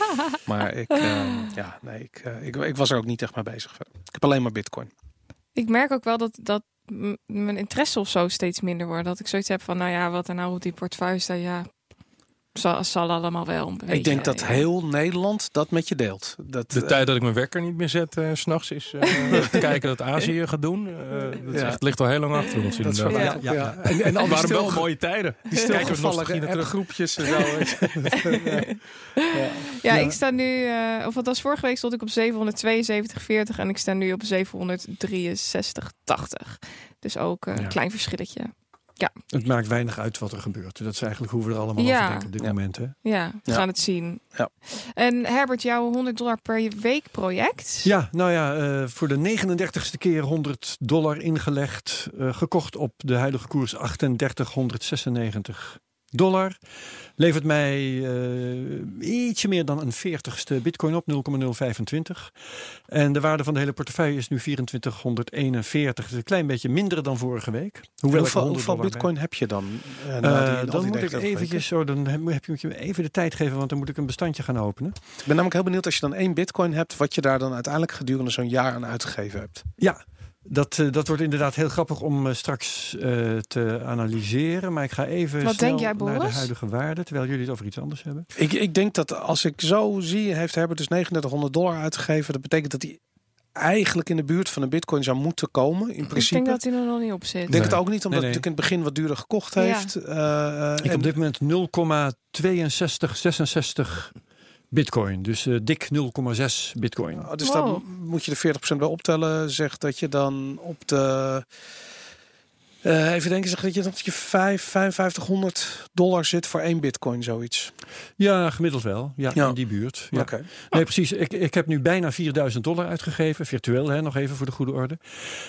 maar ik, uh, ja, nee, ik, uh, ik, ik, was er ook niet echt mee bezig. Ik heb alleen maar bitcoin. Ik merk ook wel dat, dat mijn interesse of zo steeds minder wordt. Dat ik zoiets heb van, nou ja, wat er nou op die portefeuille staat, ja, zal, zal allemaal wel. Ik denk dat heel Nederland dat met je deelt. Dat, de uh, tijd dat ik mijn wekker niet meer zet, uh, s'nachts, is uh, te kijken dat Azië gaat doen. dat is Ja. echt, ligt al heel lang achter ons. dat ja. Ja. ja. En, en al waren wel mooie tijden. die Kijken we stilgevallen terug. groepjes en zo. ja. Ja. Ja, ik sta nu, uh, of althans vorige week stond ik op 772,40 en ik sta nu op 763,80. Dus ook een Ja. klein verschilletje. Het maakt weinig uit wat er gebeurt. Dat is eigenlijk hoe we er allemaal Ja. over denken op dit Ja. moment. Hè? Ja, we Ja. gaan het zien. Ja. En Herbert, jouw 100 dollar per week project. Ja, nou ja, uh, voor de 39ste keer 100 dollar ingelegd. Uh, gekocht op de huidige koers 3896 dollar. Levert mij uh, ietsje meer dan een 40ste bitcoin op, 0,025. En de waarde van de hele portefeuille is nu 2441. Dus een klein beetje minder dan vorige week. Hoeveel, hoeveel, hoeveel bitcoin heb je dan? Uh, dan moet ik eventjes, zo, dan heb je, moet je even de tijd geven, want dan moet ik een bestandje gaan openen. Ik ben namelijk heel benieuwd als je dan één bitcoin hebt, wat je daar dan uiteindelijk gedurende zo'n jaar aan uitgegeven hebt. Ja, dat, uh, dat wordt inderdaad heel grappig om uh, straks uh, te analyseren. Maar ik ga even Wat snel denk jij, naar de huidige waarde. Terwijl jullie het over iets anders hebben. Ik, ik denk dat als ik zo zie, heeft Herbert dus 3900 dollar uitgegeven. Dat betekent dat hij eigenlijk in de buurt van een bitcoin zou moeten komen. In principe. Ik denk dat hij er nog niet op zit. Ik denk Nee. het ook niet, omdat Nee, nee. het natuurlijk in het begin wat duurder gekocht Ja. heeft. Uh, Ik heb op dit moment 0,6266 bitcoin. Dus uh, dik 0,6 bitcoin. Oh, dus Wow. dan moet je de 40% bij optellen. Zegt dat je dan op de... Uh, even denken, zeg dat je op je 5, 5500 dollar zit voor één bitcoin, zoiets. Ja, gemiddeld wel. Ja, Ja. in die buurt. Ja. Oké. Nee, precies. Ik, ik heb nu bijna 4000 dollar uitgegeven. Virtueel, hè, nog even voor de goede orde.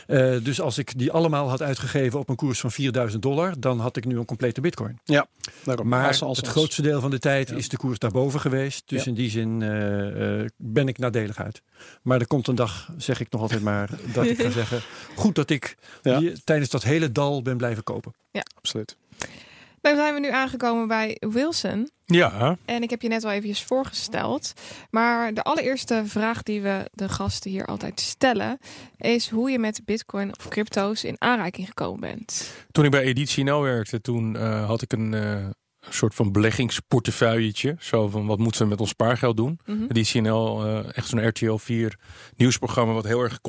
Uh, dus als ik die allemaal had uitgegeven op een koers van 4000 dollar, dan had ik nu een complete bitcoin. Daarom. Maar Als- als- het grootste deel van de tijd Ja. is de koers daarboven geweest. Dus Ja. in die zin uh, uh, ben ik nadelig uit. Maar er komt een dag, zeg ik nog altijd maar, dat ik ga zeggen... goed dat ik Ja. die, tijdens dat hele dal ben blijven kopen. Absoluut. Dan zijn we nu aangekomen bij Wilson. Ja, En ik heb je net al eventjes voorgesteld. Maar de allereerste vraag die we de gasten hier altijd stellen... is hoe je met bitcoin of crypto's in aanraking gekomen bent. toen ik bij Editie NL werkte, toen uh, had ik een uh, soort van beleggingsportefeuilletje. Zo van, wat moeten we met ons spaargeld doen? Mhm. Editie NL, uh, echt zo'n RTL 4 nieuwsprogramma... wat heel erg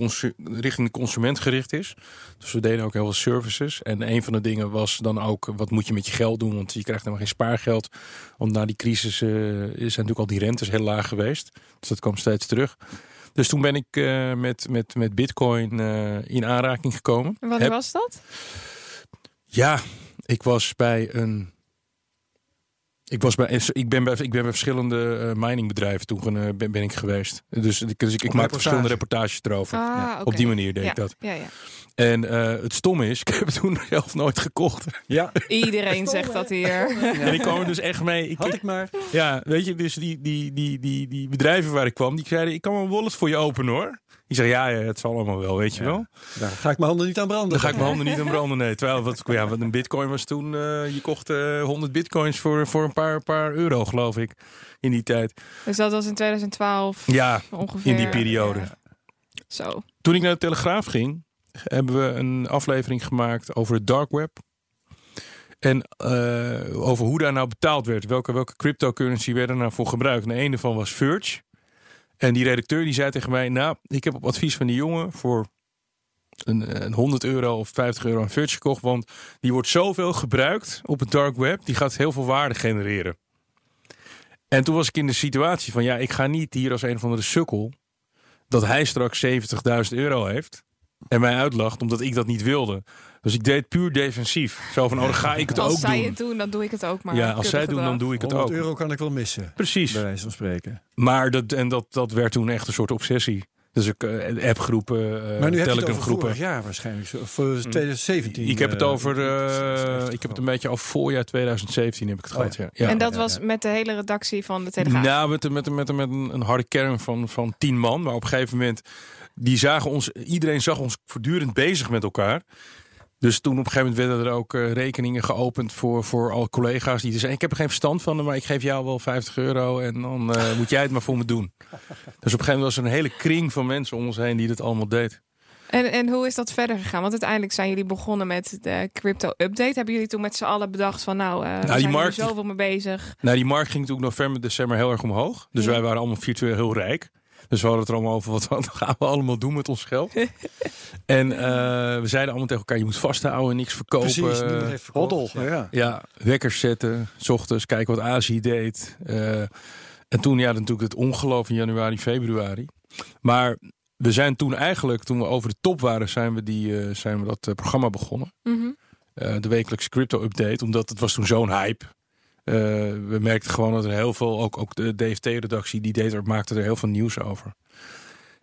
richting de consument gericht is. Dus we deden ook heel veel services. En een van de dingen was dan ook, wat moet je met je geld doen? Want je krijgt helemaal geen spaargeld. Want na die crisis uh, zijn natuurlijk al die rentes heel laag geweest. Dus dat kwam steeds terug. Dus toen ben ik uh, met, met, met bitcoin in aanraking gekomen. En wat Heb- was dat? Ja, ik was bij een. Ik, was bij, ik, ben bij, ik ben bij verschillende uh, miningbedrijven toen uh, ben, ben ik geweest. Dus, dus ik, ik maak verschillende reportages erover. Ah, ja. Op die manier deed ja. ik dat. Ja, ja. En eh, het stom is, ik heb het toen zelf nooit gekocht. Ja, Iedereen zegt dat hier. En ik kwam er dus echt mee. Ik, had ik maar. ja, weet je, dus die, die, die, die, die bedrijven waar ik kwam, die zeiden, ik kan wel een wallet voor je openen hoor. Die zei, ja, ja, het zal allemaal wel, weet je Ja. wel. Daar ga ik mijn handen niet aan branden. Dan ga ik mijn handen niet aan branden, nee. Terwijl, wat, ja, wat een bitcoin was toen, eh, je kocht eh 100 bitcoins voor, voor een paar, paar euro, geloof ik, in die tijd. Dus dat was in 2012 Ja, ongeveer. in die periode. Ja. Zo. Toen ik naar de Telegraaf ging, hebben we een aflevering gemaakt over het dark web. En eh, over hoe daar nou betaald werd. Welke, welke cryptocurrency werden nou voor gebruikt. En een daarvan was Verge. En die redacteur die zei tegen mij... Nou, ik heb op advies van die jongen voor een, een 100 euro of 50 euro een Verge gekocht. Want die wordt zoveel gebruikt op het dark web. Die gaat heel veel waarde genereren. En toen was ik in de situatie van... Ja, ik ga niet hier als een of andere sukkel dat hij straks 70.000 euro heeft. En mij uitlacht omdat ik dat niet wilde. Dus ik deed het puur defensief. Zo van, oh, dan ga ik het Als ook zij doen. het doen, dan doe ik het ook maar. ja, als zij het doen, dan doe ik het 100 ook. euro kan ik wel missen. Precies. Bij wijze van spreken. Maar dat, en dat, dat werd toen echt een soort obsessie. Dus ik eh, appgroepen, eh maar nu heb je het Telegram over groepen. vorig jaar waarschijnlijk. voor 2017. Ik heb het eh, over, eh, ik heb het een beetje over voorjaar 2017 heb ik het Oh gehad. ja. Ja. Ja. En dat ja, was ja. met de hele redactie van de Telegraaf. Nou, met, met, met, met een, een harde kern van, van tien man. Maar op een gegeven moment, die zagen ons, iedereen zag ons voortdurend bezig met elkaar. Dus toen op een gegeven moment werden er ook eh, rekeningen geopend voor, voor alle collega's. Die zeiden, ik heb er geen verstand van, maar ik geef jou wel 50 euro. En dan eh, moet jij het maar voor me doen. Dus op een gegeven moment was er een hele kring van mensen om ons heen die dit allemaal deed. En, en hoe is dat verder gegaan? Want uiteindelijk zijn jullie begonnen met de crypto update. Hebben jullie toen met z'n allen bedacht van nou, eh we die zijn er markt- zoveel mee bezig. Nou, die markt ging natuurlijk november, december heel erg omhoog. Dus Ja. wij waren allemaal virtueel heel rijk. Dus we hadden het er allemaal over, wat, wat gaan we allemaal doen met ons geld? en eh, we zeiden allemaal tegen elkaar, je moet vasthouden, niks verkopen. Precies, niemand. Hoddel, ja. Ja, wekkers zetten, s ochtends kijken wat Azië deed. Eh, en toen ja, natuurlijk het ongeloof in januari, februari. Maar we zijn toen eigenlijk, toen we over de top waren, zijn we, die, eh, zijn we dat programma begonnen. Mhm. Eh, de wekelijkse crypto update, omdat het was toen zo'n hype. Eh, we merkten gewoon dat er heel veel, ook, ook de DFT-redactie, die deed er, maakte er heel veel nieuws over.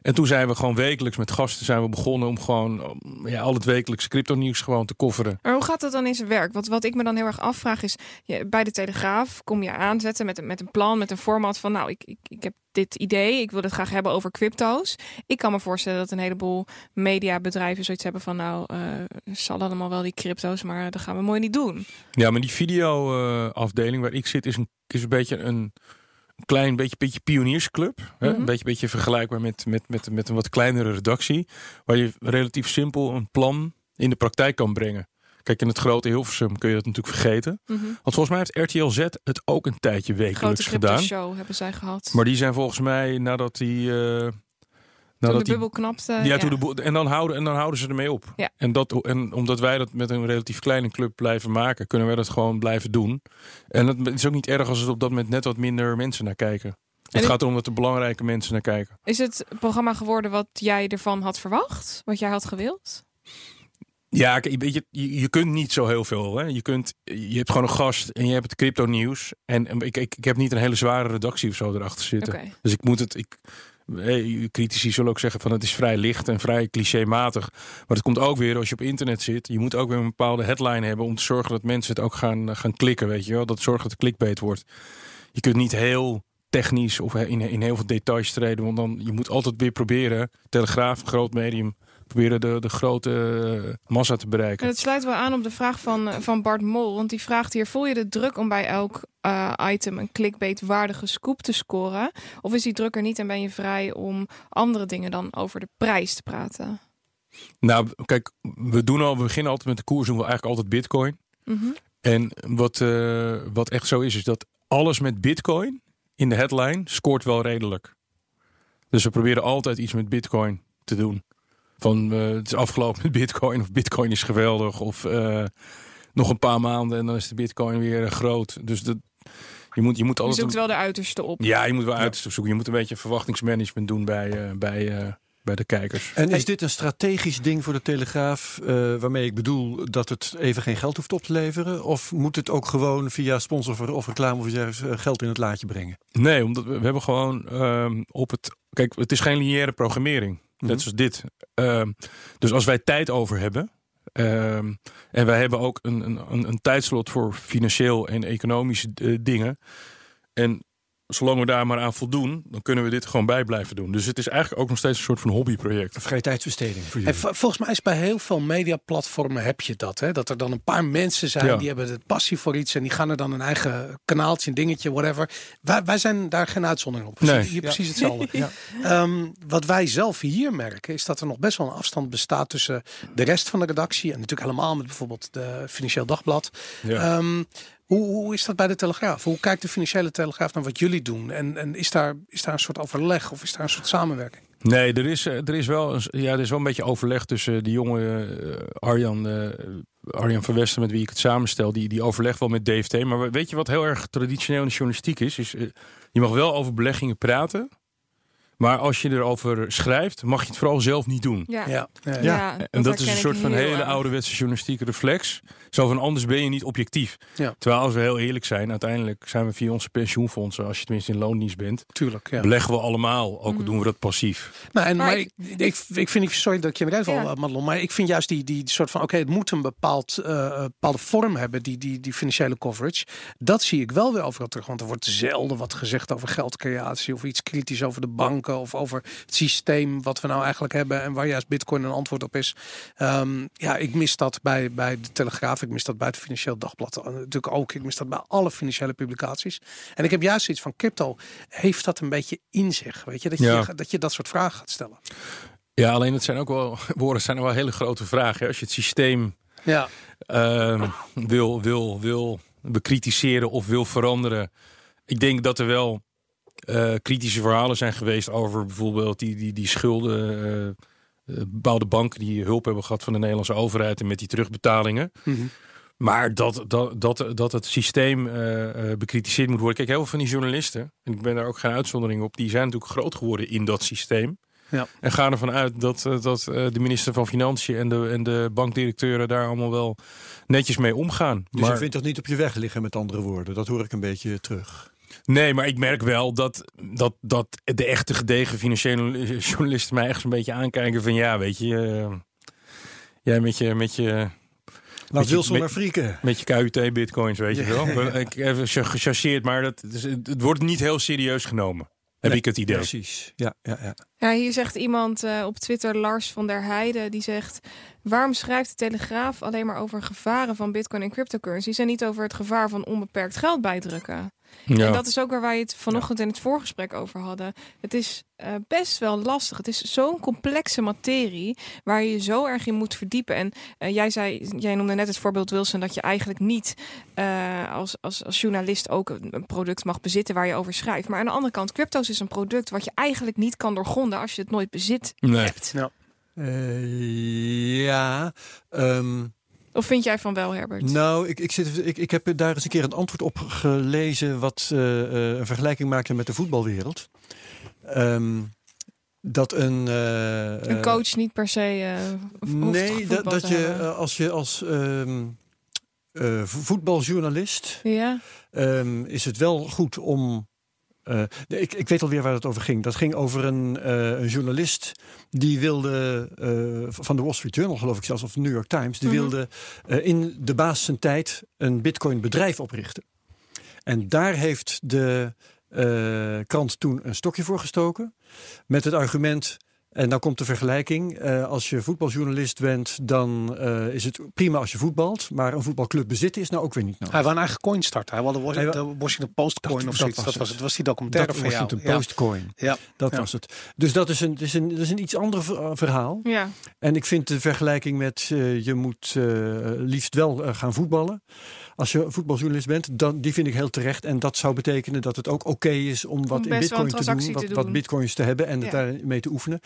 En toen zijn we gewoon wekelijks met gasten zijn we begonnen om gewoon ja, al het wekelijkse crypto nieuws gewoon te kofferen. Maar hoe gaat dat dan in zijn werk? Want wat ik me dan heel erg afvraag is, je, bij de Telegraaf kom je aanzetten met, een- met een plan, met een format van nou, ik, ik, ik heb dit idee, ik wil het graag hebben over crypto's. Ik kan me voorstellen dat een heleboel mediabedrijven zoiets hebben van nou, eh zal allemaal wel die crypto's, maar dat gaan we mooi niet doen. Ja, maar die video-afdeling waar ik zit is een, is een beetje een klein beetje, beetje pioniersclub. Hè? Mhm. Een beetje, beetje vergelijkbaar met, met, met, met een wat kleinere redactie. Waar je relatief simpel een plan in de praktijk kan brengen. Kijk, in het grote Hilversum kun je dat natuurlijk vergeten. Mhm. Want volgens mij heeft RTL Z het ook een tijdje Grote wekelijks gedaan. show hebben zij gehad. Maar die zijn volgens mij nadat die... eh Toen de bubbel knapte. ja, Toen de en, dan houden, en dan houden ze ermee op. Ja. En, dat, en omdat wij dat met een relatief kleine club blijven maken, kunnen wij dat gewoon blijven doen. En het is ook niet erg als het op dat moment net wat minder mensen naar kijken. Het gaat erom dat er belangrijke mensen naar kijken. Is het programma geworden wat jij ervan had verwacht? Wat jij had gewild? Ja, je, je, je kunt niet zo heel veel. Hè? Je, kunt, je hebt gewoon een gast en je hebt het crypto nieuws. En, en ik, ik, ik heb niet een hele zware redactie of zo erachter zitten. Dus ik moet het. Ik, critici zullen ook zeggen van het is vrij licht en vrij clichématig. Maar het komt ook weer als je op internet zit. Je moet ook weer een bepaalde headline hebben om te zorgen dat mensen het ook gaan, gaan klikken. Weet je wel? Dat zorgt dat het clickbait wordt. Je kunt niet heel technisch of in, in heel veel details treden. Want dan je moet altijd weer proberen. Telegraaf, groot medium. Proberen de, de grote eh, massa te En bereiken. het sluit wel aan op de vraag van, eh, van Bart Mol. Want die vraagt hier: voel je de druk om bij elk eh, item een clickbait-waardige scoop te scoren? Of is die druk er niet en ben je vrij om andere dingen dan over de prijs te praten? Nou, kijk, we doen al, we beginnen altijd met de koers, doen we eigenlijk altijd bitcoin. Mhm. En wat, wat echt zo is, is dat alles met bitcoin in de headline scoort wel redelijk. Dus we proberen altijd iets met bitcoin te doen. Van eh, het is afgelopen met bitcoin of bitcoin is geweldig of eh, nog een paar maanden en dan is de bitcoin weer eh, groot. Dus dat, je moet, je moet Je altijd... zoekt wel de uiterste op. Ja, je moet wel uitzoeken. Je moet een beetje verwachtingsmanagement doen bij, eh, bij, eh, bij de kijkers. En is dit een strategisch ding voor de Telegraaf, eh, waarmee ik bedoel dat het even geen geld hoeft op te leveren? Of moet het ook gewoon via sponsor of reclame of iets dergelijks, geld in het laadje brengen? Nee, omdat we, we hebben gewoon ehm, op het. Kijk, het is geen lineaire programmering. Net zoals dit. Ehm, dus als wij tijd over hebben. ehm, en wij hebben ook een, een, een, een tijdslot voor financieel en economische eh, dingen. En zolang we daar maar aan voldoen, dan kunnen we dit gewoon bij blijven doen. Dus het is eigenlijk ook nog steeds een soort van hobbyproject. Een vrije tijdsbesteding voor En jullie. volgens mij is bij heel veel mediaplatformen heb je dat. Hè? Dat er dan een paar mensen zijn Ja. die hebben de passie voor iets en die gaan er dan een eigen kanaaltje, een dingetje, whatever. Wij, wij zijn daar geen uitzondering op. We Nee. hier Ja. precies hetzelfde. Ja. Ehm, wat wij zelf hier merken is dat er nog best wel een afstand bestaat tussen de rest van de redactie en natuurlijk helemaal met bijvoorbeeld de Financieel Dagblad. Ja. Hoe, is dat bij de Telegraaf? Hoe kijkt de Financiële Telegraaf naar wat jullie doen? En, en is, daar, is daar een soort overleg of is daar een soort samenwerking? Nee, er is, eh, er is, wel, ja, er is wel een beetje overleg tussen die jonge eh, Arjan, eh, Arjan van Westen, met wie ik het samenstel. Die, die overlegt wel met DFT. Maar we- weet je wat heel erg traditioneel in de journalistiek is? is eh, je mag wel over beleggingen praten. Maar als je erover schrijft, mag je het vooral zelf niet doen. Ja, Ja, ja, Ja. En dat is een soort van hele erg. ouderwetse journalistieke reflex. Zo van anders ben je niet objectief. Ja. Terwijl als we heel eerlijk zijn, uiteindelijk zijn we via onze pensioenfondsen, als je tenminste in loondienst bent, tuurlijk. Ja. beleggen we allemaal. Ook al doen we dat passief. Nou, en, Maar maar ik- ik, ik, vind, sorry dat ik je in de reden val, Ja. eh, Madelon, maar ik vind juist die, die soort van, oké, het moet een bepaald, eh, bepaalde vorm hebben, die, die, die financiële coverage. Dat zie ik wel weer overal terug, want er wordt zelden wat gezegd over geldcreatie of iets kritisch over de of over het systeem wat we nou eigenlijk hebben en waar juist Bitcoin een antwoord op is. Ehm, ja, ik mis dat bij, bij de Telegraaf, ik mis dat bij het Financieel Dagblad, eh, natuurlijk ook, ik mis dat bij alle financiële publicaties. En ik heb juist iets van crypto, heeft dat een beetje in zich, weet je, dat je, Ja. dat, je dat soort vragen gaat stellen. Ja, alleen het zijn ook wel, woorden zijn er wel hele grote vragen. hè. Als je het systeem Ja, ehm, wil, wil, wil bekritiseren of wil veranderen. Ik denk dat er wel eh, kritische verhalen zijn geweest over bijvoorbeeld die, die, die schulden. eh, eh, bepaalde banken die hulp hebben gehad van de Nederlandse overheid en met die terugbetalingen. Mhm. Maar dat, dat, dat, dat het systeem eh, eh, bekritiseerd moet worden. Kijk, heel veel van die journalisten, en ik ben daar ook geen uitzondering op, die zijn natuurlijk groot geworden in dat systeem. Ja. En gaan ervan uit dat, dat eh, de minister van Financiën en de, en de bankdirecteuren daar allemaal wel netjes mee omgaan. Dus maar, je vindt dat niet op je weg liggen, met andere woorden. Dat hoor ik een beetje terug. Nee, maar ik merk wel dat, dat, dat de echte gedegen financiële journalisten mij echt zo'n beetje aankijken van ja, weet je, eh, jij met je, met je, Laat Wilson met- maar frieken. met je KUT bitcoins, weet je wel. Ik even ge- gechargeerd, maar dat, is- het wordt niet heel serieus genomen. Heb Nee, ik het idee. Precies. Ja, ja, ja. Ja, hier zegt iemand eh, op Twitter, Lars van der Heijden, die zegt... waarom schrijft de Telegraaf alleen maar over gevaren van bitcoin en cryptocurrencies... en niet over het gevaar van onbeperkt geld bijdrukken? Ja. En dat is ook waar wij het vanochtend in het voorgesprek over hadden. Het is eh, best wel lastig. Het is zo'n complexe materie waar je je zo erg in moet verdiepen. En eh, jij, zei, jij noemde net het voorbeeld Wilson dat je eigenlijk niet eh, als, als, als journalist ook een, product mag bezitten waar je over schrijft. Maar aan de andere kant, crypto's is een product wat je eigenlijk niet kan doorgronden als je het nooit bezit Nee. hebt. Ja. ehm, Of vind jij van wel, Herbert? nou, ik, ik, zit, ik, ik heb daar eens een keer een antwoord op gelezen... wat eh, eh, een vergelijking maakte met de voetbalwereld. Ehm, dat een... eh, een coach niet per se. hoeft Nee, dat, dat je hebben. als je als ehm, eh, vo- voetbaljournalist ja, ehm, is het wel goed om. Eh, ik, ik weet alweer waar het over ging. Dat ging over een, eh, een journalist die wilde, eh, van de Wall Street Journal geloof ik zelfs, of de New York Times, die Mhm. wilde in de baas zijn tijd een bitcoin bedrijf oprichten. En daar heeft de krant toen een stokje voor gestoken. Met het argument, en dan komt de vergelijking. eh, als je voetbaljournalist bent, dan eh, is het prima als je voetbalt. Maar een voetbalclub bezitten is nou ook weer niet nodig. Hij wou een eigen coin starten. Hij wilde de, de Washington Post coin Dat- of dat zoiets. was Dat was het. het. was die documentaire Dat van jou. Washington Ja. Coin. Ja. Dat Ja. was het. Dus dat is een, dat is een, dat is een iets ander ver- verhaal. ja. En ik vind de vergelijking met eh, je moet eh, liefst wel eh, gaan voetballen. Als je voetbaljournalist bent, dan, die vind ik heel terecht. En dat zou betekenen dat het ook oké is om wat Om in bitcoin te doen, wat, te wat doen. bitcoins te hebben en het Ja. daarmee te oefenen.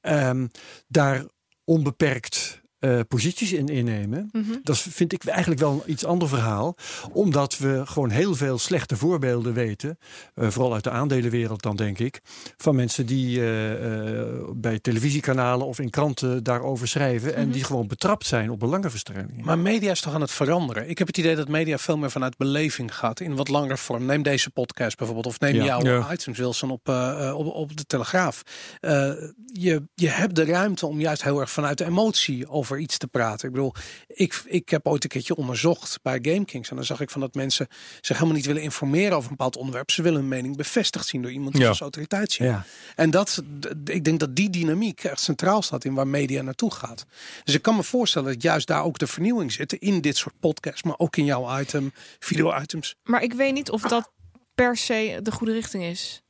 Ehm, daar onbeperkt eh, posities in innemen. Mhm. Dat vind ik eigenlijk wel een iets ander verhaal. Omdat we gewoon heel veel slechte voorbeelden weten. eh, vooral uit de aandelenwereld dan, denk ik. Van mensen die eh, eh, bij televisiekanalen of in kranten daarover schrijven. En Mhm. die gewoon betrapt zijn op belangenverstrengeling. Maar media is toch aan het veranderen? Ik heb het idee dat media veel meer vanuit beleving gaat. In wat langere vorm. Neem deze podcast bijvoorbeeld. Of neem Ja. jouw Ja. items Wilson op, op, op de Telegraaf. Eh, je, je hebt de ruimte om juist heel erg vanuit de emotie over iets te praten. Ik bedoel, ik, ik heb ooit een keertje onderzocht bij GameKings. En dan zag ik van dat mensen zich helemaal niet willen informeren over een bepaald onderwerp. Ze willen hun mening bevestigd zien door iemand die Ja. als autoriteit zien. Ja. En dat, ik denk dat die dynamiek echt centraal staat in waar media naartoe gaat. Dus ik kan me voorstellen dat juist daar ook de vernieuwing zit in dit soort podcasts, maar ook in jouw item, video-items. Maar ik weet niet of dat per se de goede richting is.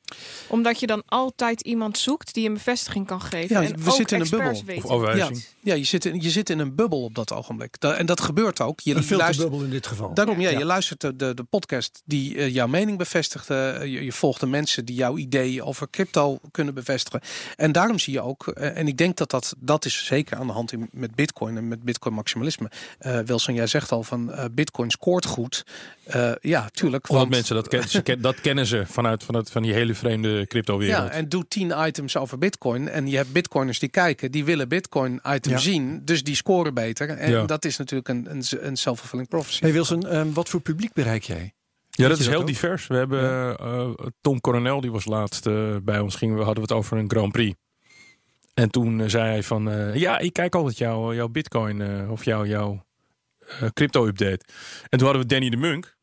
Omdat je dan altijd iemand zoekt die een bevestiging kan geven. Ja, en we ook zitten in een experts bubbel. weten. Of. Ja, je zit, in, je zit in een bubbel op dat ogenblik. Da- en dat gebeurt ook. Je Een filterbubbel in dit geval. daarom, ja, Ja. je luistert de, de, de podcast die eh, jouw mening bevestigt. eh, je, je volgt de mensen die jouw ideeën over crypto kunnen bevestigen. En daarom zie je ook, eh, en ik denk dat, dat dat is zeker aan de hand in, met bitcoin en met bitcoin maximalisme. Eh Wilson, jij zegt al van eh, bitcoin scoort goed. Eh, ja, tuurlijk. Omdat want- mensen dat kennen, ze ken- dat kennen ze vanuit, vanuit van die hele vreemde crypto wereld. Ja, en doe 10 items over bitcoin. En je hebt bitcoiners die kijken, die willen bitcoin item Ja. Zien. Dus die scoren beter. En Ja. dat is natuurlijk een, een, een self-fulfilling prophecy. Hey Wilson, ehm, wat voor publiek bereik jij? Ja, dat is dat heel ook? divers. We hebben eh, Tom Coronel, die was laatst eh, bij ons. Gingen we hadden we het over een Grand Prix. En toen eh, zei hij van, eh, ja, ik kijk altijd jouw jouw Bitcoin eh, of jouw jouw crypto-update. En toen hadden we Danny de Munk.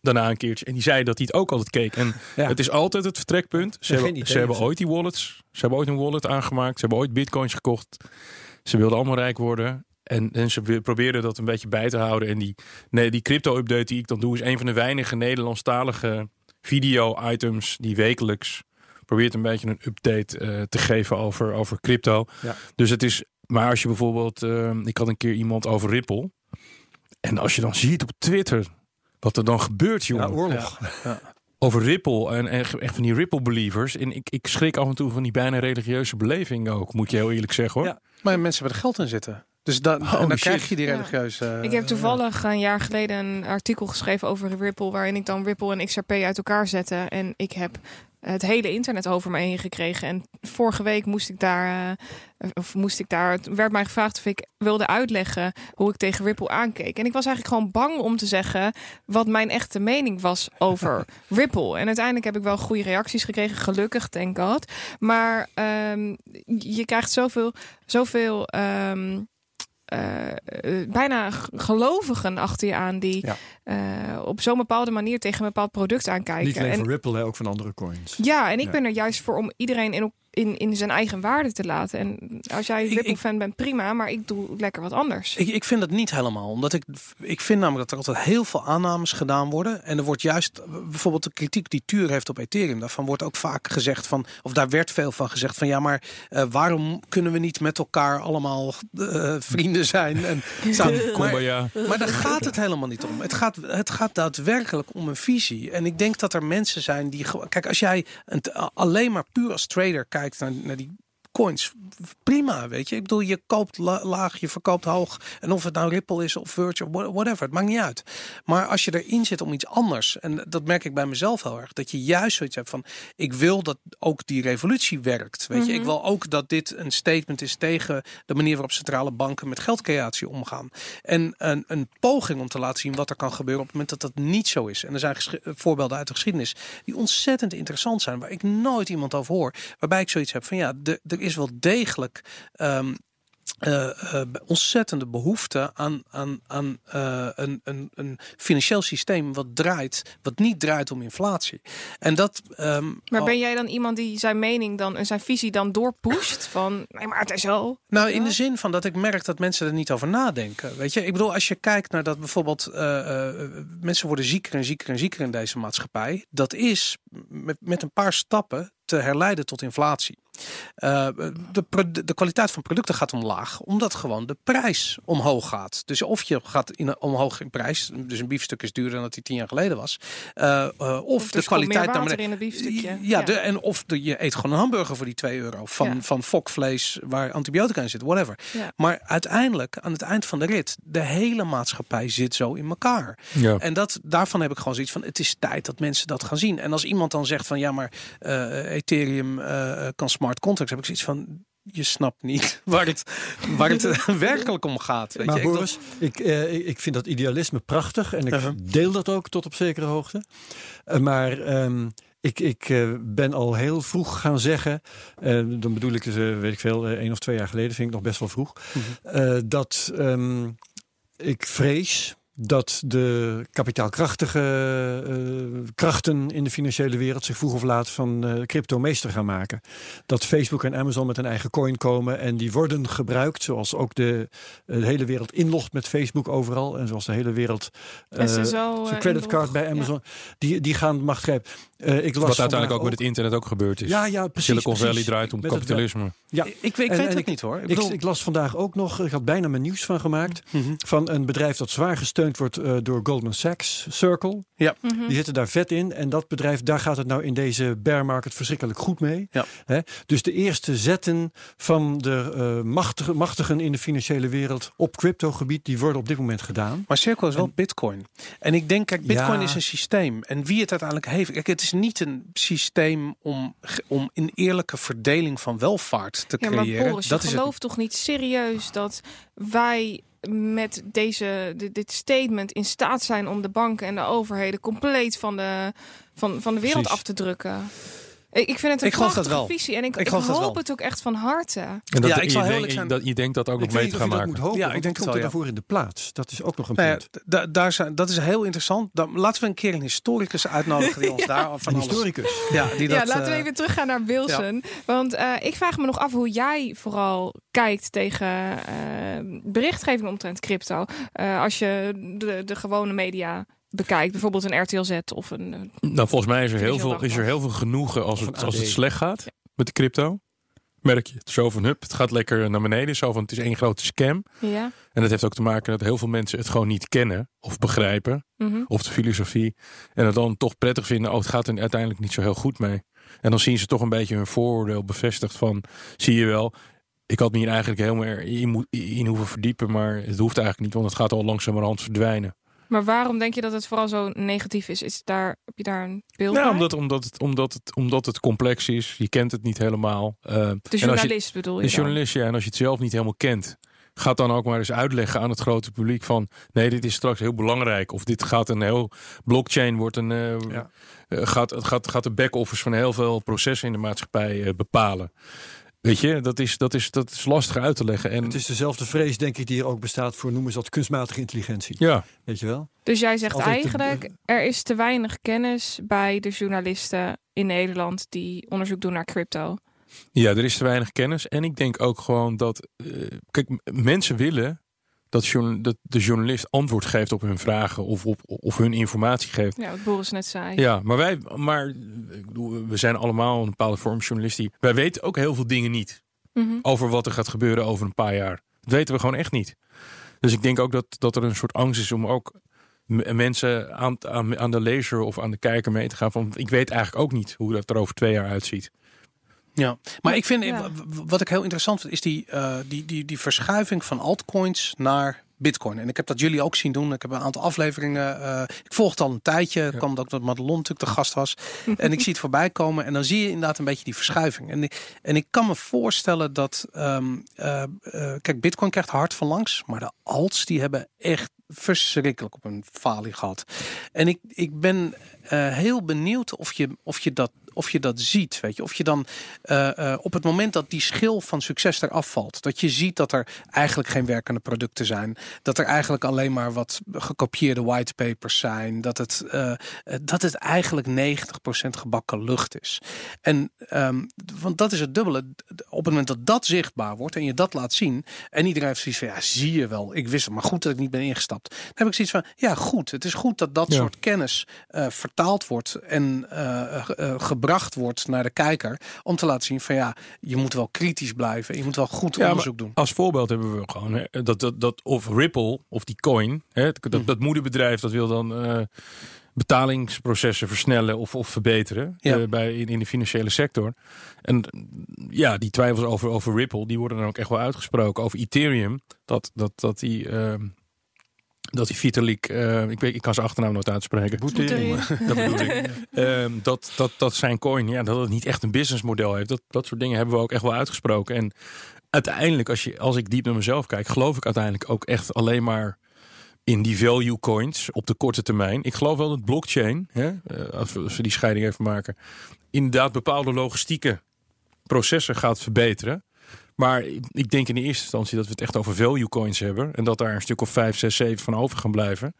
Daarna een keertje. En die zei dat hij het ook altijd keek. En Ja. het is altijd het vertrekpunt. Ze, hebben, idee, ze hebben ooit die wallets. Ze hebben ooit een wallet aangemaakt. Ze hebben ooit bitcoins gekocht. Ze wilden allemaal rijk worden. En, en ze probeerden dat een beetje bij te houden. En die, nee, die crypto-update die ik dan doe... is een van de weinige Nederlandstalige video-items... die wekelijks probeert een beetje een update eh, te geven over, over crypto. Ja. Dus het is... Maar als je bijvoorbeeld... eh, ik had een keer iemand over Ripple. En als je dan ziet op Twitter... wat er dan gebeurt, jongen Ja, oorlog. Over Ripple en, echt van die Ripple believers. En ik, ik schrik af en toe van die bijna religieuze beleving ook, moet je heel eerlijk zeggen hoor. Ja. Maar mensen hebben er geld in zitten. Dus dan, en Holy dan krijg je die Ja. religieuze... eh, Ik heb toevallig een jaar geleden een artikel geschreven over Ripple, waarin ik dan Ripple en XRP uit elkaar zette. En ik heb het hele internet over me heen gekregen. En vorige week moest ik daar, eh, of moest ik daar, het werd mij gevraagd of ik wilde uitleggen hoe ik tegen Ripple aankeek. En ik was eigenlijk gewoon bang om te zeggen wat mijn echte mening was over Ripple. En uiteindelijk heb ik wel goede reacties gekregen, gelukkig, thank God. Maar ehm, je krijgt zoveel, zoveel ehm, eh, eh, bijna g- gelovigen achter je aan die Ja. eh, op zo'n bepaalde manier tegen een bepaald product Niet aankijken. alleen En, voor Ripple, hè, ook van andere coins. ja, en ik Ja. ben er juist voor om iedereen in, in, in zijn eigen waarde te laten. En als jij Ripple-fan bent, prima, maar ik doe lekker wat anders. Ik, ik vind dat niet helemaal. Omdat ik, ik vind namelijk dat er altijd heel veel aannames gedaan worden. En er wordt juist bijvoorbeeld de kritiek die Tuur heeft op Ethereum. Daarvan wordt ook vaak gezegd van, of daar werd veel van gezegd van ja, maar eh, waarom kunnen we niet met elkaar allemaal eh, vrienden zijn? En samen, Kom maar, ja. maar daar gaat het helemaal niet om. Het gaat, het gaat daadwerkelijk om een visie. En ik denk dat er mensen zijn die. gewoon- Kijk, als jij een, alleen maar puur als trader kijkt naar, naar die coins. Prima, weet je. Ik bedoel, je koopt la- laag, je verkoopt hoog. En of het nou Ripple is of Virtue, wha- whatever. Het maakt niet uit. Maar als je erin zit om iets anders. En dat merk ik bij mezelf heel erg. Dat je juist zoiets hebt van. Ik wil dat ook die revolutie werkt. Weet je. Ik wil ook dat dit een statement is tegen de manier waarop centrale banken met geldcreatie omgaan. En een, een poging om te laten zien wat er kan gebeuren op het moment dat dat niet zo is. En er zijn voorbeelden uit de geschiedenis die ontzettend interessant zijn, waar ik nooit iemand over hoor. Waarbij ik zoiets heb van ja, de- er is wel degelijk. ehm, eh, eh, ontzettende behoefte aan, aan, aan eh, een, een, een financieel systeem wat draait, wat niet draait om inflatie. En dat. ehm, Maar ben jij dan iemand die zijn mening dan en zijn visie dan doorpusht? Van nee, maar het is zo. Nou, in de zin van dat ik merk dat mensen er niet over nadenken. Weet je, ik bedoel, als je kijkt naar dat bijvoorbeeld mensen worden zieker en zieker en zieker in deze maatschappij. Dat is met, met een paar stappen te herleiden tot inflatie. Eh, de, de kwaliteit van producten gaat omlaag, omdat gewoon de prijs omhoog gaat. Dus of je gaat in, omhoog in prijs, dus een biefstuk is duurder dan dat die tien jaar geleden was. eh, eh, of, Of de kwaliteit naar water beneden. in het biefstukje. Ja, De, en of de, je eet gewoon een hamburger voor die 2 euro van, Ja. van fokvlees waar antibiotica in zit, whatever. Ja. Maar uiteindelijk, aan het eind van de rit, de hele maatschappij zit zo in elkaar. Ja. En dat, daarvan heb ik gewoon zoiets van: het is tijd dat mensen dat gaan zien. En als iemand dan zegt van ja, maar eh, Ethereum eh, kan smart contracts, heb ik zoiets van. Je snapt niet waar het, waar het werkelijk om gaat. Weet maar je? Ik Boris, ik, eh, ik- vind dat idealisme prachtig en ik Uh-huh. deel dat ook tot op zekere hoogte. Eh, maar ehm, ik, ik eh, ben al heel vroeg gaan zeggen, eh, dan bedoel ik, eh, weet ik veel, één of twee jaar geleden, vind ik nog best wel vroeg, Mhm. eh, dat ehm, ik vrees dat de kapitaalkrachtige eh, krachten in de financiële wereld zich vroeg of laat van eh, crypto meester gaan maken. Dat Facebook en Amazon met een eigen coin komen en die worden gebruikt, zoals ook de, de hele wereld inlogt met Facebook overal en zoals de hele wereld eh, SSO, zijn creditcard bij Ja. Amazon, die, die gaan macht grijpen. Eh, ik las Wat uiteindelijk ook met het internet ook gebeurd is. Ja, ja, precies. Silicon Valley draait om Met het- kapitalisme. Ja. Ik, ik, ik En- weet en het ik- niet hoor. Ik bedoel, ik las vandaag ook nog, ik had bijna mijn nieuws van gemaakt, Mhm. van een bedrijf dat zwaar gesteund wordt eh, door Goldman Sachs, Circle. Mhm. Die zitten daar vet in. En dat bedrijf, daar gaat het nou in deze bear market verschrikkelijk goed mee. Ja. Hè? Dus de eerste zetten van de eh, machtige, machtigen in de financiële wereld op cryptogebied, die worden op dit moment gedaan. Maar Circle is wel Bitcoin. En ik denk, kijk, Bitcoin Ja. is een systeem. En wie het uiteindelijk heeft. Kijk, het is niet een systeem om, om een eerlijke verdeling van welvaart te Ja, maar creëren. Boris, je dat is het. gelooft toch niet serieus dat wij met deze, dit, statement in staat zijn om de banken en de overheden compleet van de, van, van de wereld Precies. af te drukken? Ik, vind het een Ik dat prachtige wel. visie en ik, Ik ik, geloof dat hoop wel. het ook echt van harte. En dat, Ja, ik je, zal heel denkt- eerlijk zijn. dat, je denkt dat ook nog Ik mee weet te gaan dat maken. moet hopen. Ja, ik denk wat het komt wel, er daarvoor in de plaats? Dat is ook nog een Nou ja, punt. da- daar zijn, dat is heel interessant. Dan, laten we een keer een historicus uitnodigen die ons daar van Een historicus. Ja, die dat, ja, laten we eh, even teruggaan naar Wilson. Want eh, ik vraag me nog af hoe jij vooral kijkt tegen eh, berichtgeving omtrent crypto. Eh, als je de, de gewone media bekijkt, bijvoorbeeld een RTL Z of een... eh, Nou, volgens mij is er heel veel, is er heel veel genoegen als het, als het slecht gaat met de crypto. Merk je. Het Zo van, hup, het gaat lekker naar beneden. Zo van, het is één grote scam. ja. En dat heeft ook te maken dat heel veel mensen het gewoon niet kennen of begrijpen. Mhm. Of de filosofie. En het dan toch prettig vinden, oh, het gaat er uiteindelijk niet zo heel goed mee. En dan zien ze toch een beetje hun vooroordeel bevestigd van, zie je wel, ik had me hier eigenlijk helemaal er- in, moet- in hoeven verdiepen, maar het hoeft eigenlijk niet, want het gaat al langzamerhand verdwijnen. Maar waarom denk je dat het vooral zo negatief is? is daar, heb je daar een beeld Nou, bij? omdat, omdat, het, omdat, het, omdat het complex is, je kent het niet helemaal. Eh, De en als je- journalist bedoel je De dan? journalist, ja. En als je het zelf niet helemaal kent, gaat dan ook maar eens uitleggen aan het grote publiek van nee, dit is straks heel belangrijk. Of dit gaat een heel blockchain wordt een eh, Ja. eh, gaat, het gaat, gaat de back-office van heel veel processen in de maatschappij eh, bepalen. Weet je, dat is, dat, is, dat is lastig uit te leggen. En Het is dezelfde vrees, denk ik, die er ook bestaat voor, noemen ze dat, kunstmatige intelligentie. ja, Weet je wel? Dus jij zegt Altijd te- eigenlijk, er is te weinig kennis bij de journalisten in Nederland die onderzoek doen naar crypto. ja, er is te weinig kennis. En ik denk ook gewoon dat. eh, kijk, mensen willen dat, de journalist antwoord geeft op hun vragen of, op, of hun informatie geeft. Ja, wat Boris net zei. Ja, maar wij, maar ik bedoel, we zijn allemaal een bepaalde vorm journalistiek. Wij weten ook heel veel dingen niet Mhm. over wat er gaat gebeuren over een paar jaar. Dat weten we gewoon echt niet. Dus ik denk ook dat, dat er een soort angst is om ook mensen aan, aan, aan de lezer of aan de kijker mee te gaan van ik weet eigenlijk ook niet hoe dat er over twee jaar uitziet. Ja, maar ik vind, Ja. wat ik heel interessant vind, is die, eh, die, die, die verschuiving van altcoins naar Bitcoin. En ik heb dat jullie ook zien doen. Ik heb een aantal afleveringen. eh, ik volg het al een tijdje. Het kwam ook dat Madelon natuurlijk de gast was. en ik zie het voorbij komen. En dan zie je inderdaad een beetje die verschuiving. En, ik- en ik kan me voorstellen dat. ehm, eh, kijk, Bitcoin krijgt hard van langs. Maar de alts die hebben echt verschrikkelijk op een falie gehad. En ik, ik ben heel benieuwd of je, of, je dat, of je dat ziet. Weet je? Of je dan eh, eh, op het moment dat die schil van succes eraf valt. Dat je ziet dat er eigenlijk geen werkende producten zijn. Dat er eigenlijk alleen maar wat gekopieerde whitepapers zijn. Dat het, eh, dat het eigenlijk 90% gebakken lucht is. En ehm, want dat is het dubbele. Op het moment dat dat zichtbaar wordt en je dat laat zien. En iedereen heeft zoiets van ja, zie je wel. Ik wist het, maar goed dat ik niet ben ingestapt. Dan heb ik zoiets van ja, goed. Het is goed dat dat Ja. soort kennis vertaald wordt en gebruikt gebracht wordt naar de kijker. Om te laten zien van ja, je moet wel kritisch blijven. Je moet wel goed Ja, onderzoek doen. Als voorbeeld hebben we gewoon hè, dat, dat, dat of Ripple of die coin, hè, dat, dat moederbedrijf dat wil dan eh, betalingsprocessen versnellen of, of verbeteren Ja. eh, bij, in, in de financiële sector. En ja, die twijfels over, over Ripple, die worden dan ook echt wel uitgesproken. Over Ethereum, dat, dat, dat die, ehm, dat die Vitalik, eh, ik, weet, ik kan zijn achternaam nooit uitspreken. Dat bedoel ik. Ehm, dat, dat, dat zijn coin, ja, dat het niet echt een businessmodel heeft. Dat, dat soort dingen hebben we ook echt wel uitgesproken. En uiteindelijk, als, je, als ik diep naar mezelf kijk, geloof ik uiteindelijk ook echt alleen maar in die value coins op de korte termijn. Ik geloof wel dat blockchain, hè, eh, als, we, als we die scheiding even maken, inderdaad bepaalde logistieke processen gaat verbeteren. Maar ik- denk in de eerste instantie dat we het echt over value coins hebben. En dat daar een stuk of 5, 6, 7 van over gaan blijven.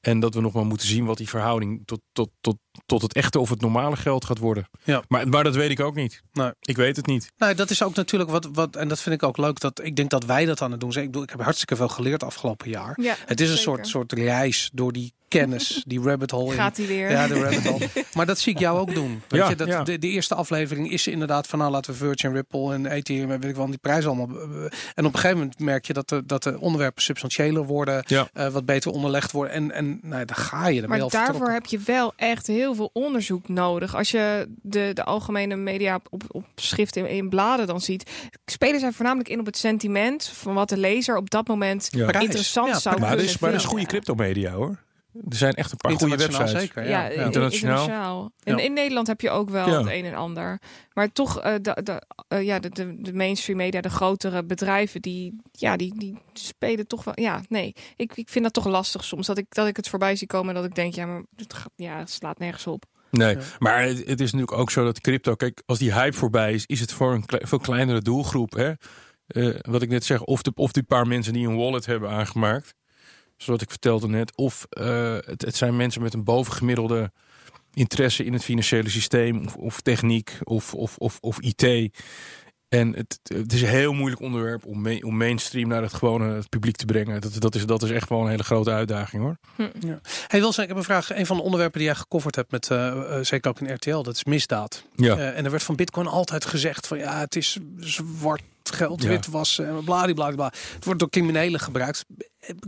En dat we nog maar moeten zien wat die verhouding tot, tot, tot, tot het echte of het normale geld gaat worden. Ja. Maar, maar dat weet ik ook niet. Nee. Ik weet het niet. Nou, dat is ook natuurlijk wat, wat, en dat vind ik ook leuk. Dat, ik denk dat wij dat aan het doen zijn. Ik, bedoel, ik heb hartstikke veel geleerd afgelopen jaar. Ja, Het is een zeker. soort, soort reis door die kennis, die rabbit hole. in. Gaat hij weer. Ja, de rabbit hole. Maar dat zie ik jou ook doen. Weet Ja, je, dat, ja. de, de eerste aflevering is inderdaad van nou laten we Virgin, Ripple en Ethereum en weet ik wel die prijzen allemaal. eh, En op een gegeven moment merk je dat de, dat de onderwerpen substantiëler worden, Ja. eh, wat beter onderlegd worden. En, en nou, daar ga je. Dan je Maar daarvoor vertrokken. heb je wel echt heel veel onderzoek nodig. Als je de, de algemene media op, op schrift in, in bladen dan ziet, spelen zij voornamelijk in op het sentiment van wat de lezer op dat moment Ja. Interessant Ja, zou Maar kunnen dat is, maar dat is goede cryptomedia hoor. Er zijn echt een paar goede websites. zeker. Ja, Ja, in- ja. Internationaal. internationaal. In, Ja. in Nederland heb je ook wel Ja. het een en ander. Maar toch, eh, de, de, eh, ja, de, de, de mainstream media, de grotere bedrijven, die, ja, die, die spelen toch wel. Ja, nee, ik, ik vind dat toch lastig soms. Dat ik, dat ik het voorbij zie komen en dat ik denk, ja, maar het, gaat- ja, het slaat nergens op. Nee, Ja. maar het, het is natuurlijk ook zo dat crypto, kijk, als die hype voorbij is, is het voor een kle- veel kleinere doelgroep. Hè? Eh, wat ik net zeg, of, de, of die paar mensen die een wallet hebben aangemaakt, zoals ik vertelde net, of eh, het, het zijn mensen met een bovengemiddelde interesse in het financiële systeem, of, of techniek, of, of, of, of IT. En het, het is een heel moeilijk onderwerp om, om mainstream naar het gewone het publiek te brengen. Dat, dat, is, dat is echt wel een hele grote uitdaging hoor. Hey Wilson, ik heb een vraag. Een van de onderwerpen die jij gecoverd hebt met, eh, eh, zeker ook in RTL, dat is misdaad. Ja. Eh, en er werd van Bitcoin altijd gezegd van ja, het is zwart geld, Ja. witwassen en bladibladibla. Het wordt door criminelen gebruikt.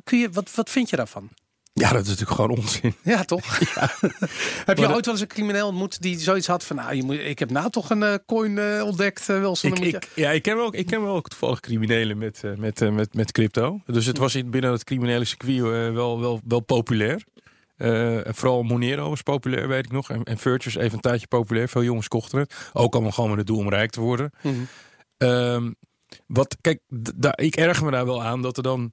Kun je, wat, wat vind je daarvan? ja, dat is natuurlijk gewoon onzin. Ja, toch? heb je dat- ooit wel eens een crimineel ontmoet die zoiets had van nou, je moet, ik heb nou toch een eh, coin eh, ontdekt, eh, Wilson. Ik, je- ik, ja, ik ken wel, ik ken wel toevallig criminelen met, met, met, met crypto. Dus het was in, binnen het criminele circuit wel, wel, wel populair. Vooral Monero was populair, weet ik nog. En, en Virtus even een tijdje populair. Veel jongens kochten het. Ook allemaal gewoon met het doel om rijk te worden. Mhm. Ehm, wat, kijk, daar- ik erger me daar wel aan dat er dan.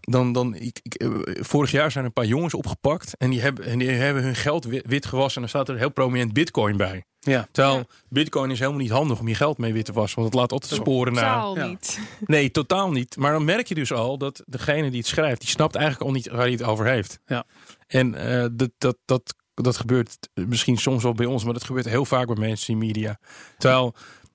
Dan, dan, ik, ik, eh, vorig jaar zijn een paar jongens opgepakt. En die hebben, en die hebben hun geld wit, wit gewassen. En dan staat er heel prominent Bitcoin bij. Ja. Terwijl Ja. Bitcoin is helemaal niet handig om je geld mee wit te wassen. Want het laat altijd sporen na. Totaal Ja. niet. Nee, totaal niet. Maar dan merk je dus al dat degene die het schrijft, die snapt eigenlijk al niet waar hij het over heeft. Ja. En eh, dat, dat, dat, dat gebeurt misschien soms wel bij ons, maar dat gebeurt heel vaak bij mainstream media. Terwijl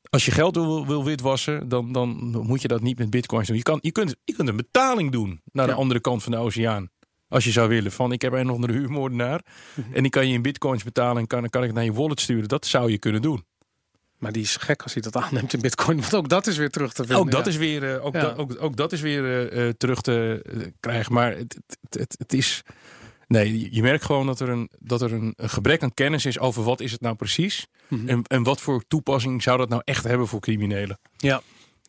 als je geld wil, wil witwassen, dan, dan moet je dat niet met bitcoins doen. Je, kan, je, kunt, je kunt een betaling doen naar de Ja. andere kant van de oceaan. Als je zou willen. Van ik heb een of andere huurmoordenaar. Mhm. En die kan je in bitcoins betalen en kan, kan ik het naar je wallet sturen. Dat zou je kunnen doen. Maar die is gek als hij dat aanneemt in Bitcoin, want ook dat is weer terug te vinden. Ook dat, ja. is weer, eh, ook, Ja. ook, ook dat is weer eh, eh, terug te krijgen. Maar het, het, het, het is. Nee, je- merkt gewoon dat er, een, dat er een, een gebrek aan kennis is over wat is het nou precies. Mhm. En, en wat voor toepassing zou dat nou echt hebben voor criminelen. Ja.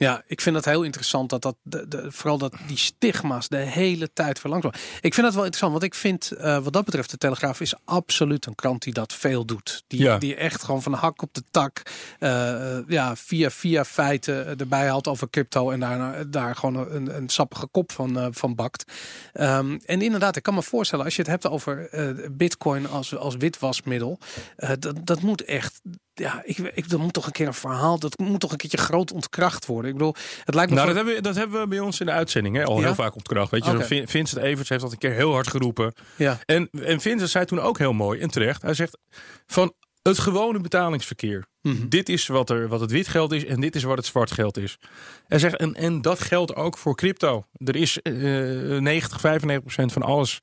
Ja, ik vind dat heel interessant dat dat de, de, vooral dat die stigma's de hele tijd verlangzamen. Ik vind dat wel interessant, want ik vind eh, wat dat betreft de Telegraaf is absoluut een krant die dat veel doet. Die, Ja. die echt gewoon van de hak op de tak, eh, eh, ja, via via feiten erbij haalt over crypto en daar, daar gewoon een, een sappige kop van, eh, van bakt. Ehm, en inderdaad, ik kan me voorstellen als je het hebt over eh, Bitcoin als als witwasmiddel, eh, dat dat moet echt ja, ik, ik, dat moet toch een keer een verhaal, dat moet toch een keertje groot ontkracht worden. Ik bedoel, het lijkt me Nou, dat hebben, we, dat hebben we bij ons in de uitzending hè, al Ja? heel vaak ontkracht. Weet je, Vin- Vincent Evers heeft dat een keer heel hard geroepen. ja, En, en Vincent zei toen ook heel mooi en terecht. Hij zegt van het gewone betalingsverkeer. Mhm. Dit is wat, er, wat het wit geld is en dit is wat het zwart geld is. Hij zegt, en, en dat geldt ook voor crypto. Er is eh 90, 95 procent van alles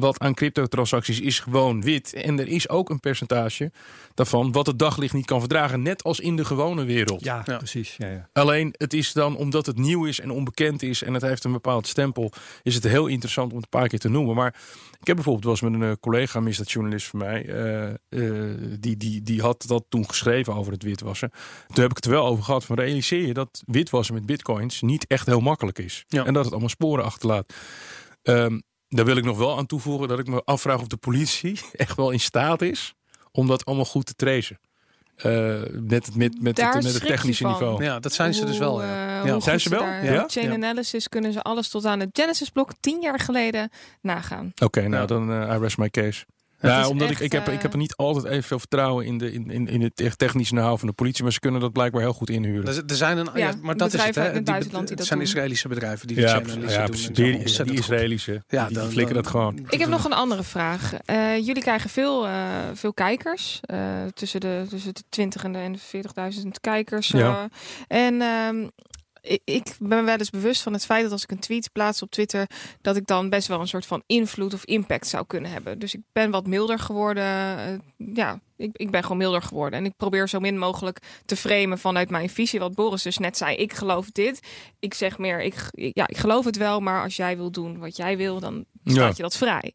wat aan cryptotransacties is gewoon wit. En er is ook een percentage daarvan wat het daglicht niet kan verdragen. Net als in de gewone wereld. Ja, Ja. precies. Ja, ja. Alleen het is dan omdat het nieuw is en onbekend is en het heeft een bepaald stempel, is het heel interessant om het een paar keer te noemen. Maar ik heb bijvoorbeeld was met een eh, collega, misdaadjournalist van mij, eh, eh, die, die, die had dat toen geschreven over het witwassen. Toen heb ik het er wel over gehad van realiseer je dat witwassen met bitcoins niet echt heel makkelijk is. Ja. En dat het allemaal sporen achterlaat. Ehm, daar wil ik nog wel aan toevoegen dat ik me afvraag of de politie echt wel in staat is om dat allemaal goed te tracen. Eh, met, het- met, met, Daar het, met het technische niveau. Ja, dat zijn ze dus wel. Hoe, Ja. eh, Ja. Zijn ze wel? daar- Ja? Chain Ja. analysis kunnen ze alles tot aan het Genesis blok tien jaar geleden nagaan. Oké, nou Ja. dan eh I rest my case. Ja, omdat echt, ik, ik, heb, eh, ik heb er niet altijd evenveel vertrouwen in, de, in, in, in het technische know van de politie. Maar ze kunnen dat blijkbaar heel goed inhuren. Er, er zijn een, ja, Ja, maar dat is het. Hè. in het Die- buitenland die het dat zijn doen. Israëlische bedrijven die de ja, analyse ja, doen. Die, die. Israëlische, Ja, die, dan- die flikken dan- dat gewoon. Ik heb nog een andere vraag. Eh, jullie krijgen veel, eh, veel kijkers. eh, tussen, de, tussen de 20 en de, en de 40.000 kijkers. Ja. eh. en ehm, ik, ben wel eens bewust van het feit dat als ik een tweet plaats op Twitter, dat ik dan best wel een soort van invloed of impact zou kunnen hebben. Dus ik ben wat milder geworden. eh, ja, ik, ik ben gewoon milder geworden. En ik probeer zo min mogelijk te framen vanuit mijn visie. Wat Boris dus net zei. Ik geloof dit. Ik zeg meer, ik, ja, ik geloof het wel. Maar als jij wil doen wat jij wil, dan staat Ja. je dat vrij.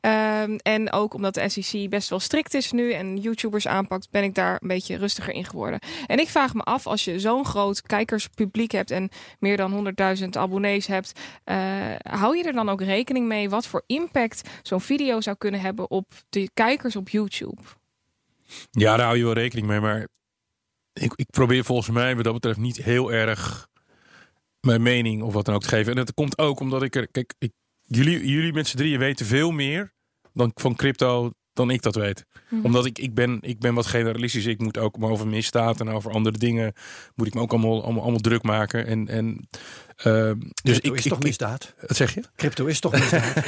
Ehm, en ook omdat de SEC best wel strikt is nu en YouTubers aanpakt, ben ik daar een beetje rustiger in geworden. En ik vraag me af, als je zo'n groot kijkerspubliek hebt en meer dan 100.000 abonnees hebt, eh, hou je er dan ook rekening mee wat voor impact zo'n video zou kunnen hebben op de kijkers op YouTube? Ja, daar hou je wel rekening mee. Maar ik, ik probeer volgens mij wat dat betreft niet heel erg mijn mening of wat dan ook te geven. En dat komt ook omdat ik er... Kijk, ik, jullie, jullie met z'n drieën weten veel meer dan, van crypto dan ik dat weet. Mhm. Omdat ik, ik, ben, ik ben wat generalistisch. Ik moet ook maar over misdaad en over andere dingen... moet ik me ook allemaal, allemaal, allemaal druk maken. En, en, ehm, dus Crypto ik, is ik, toch misdaad? Wat zeg je? Crypto is toch misdaad?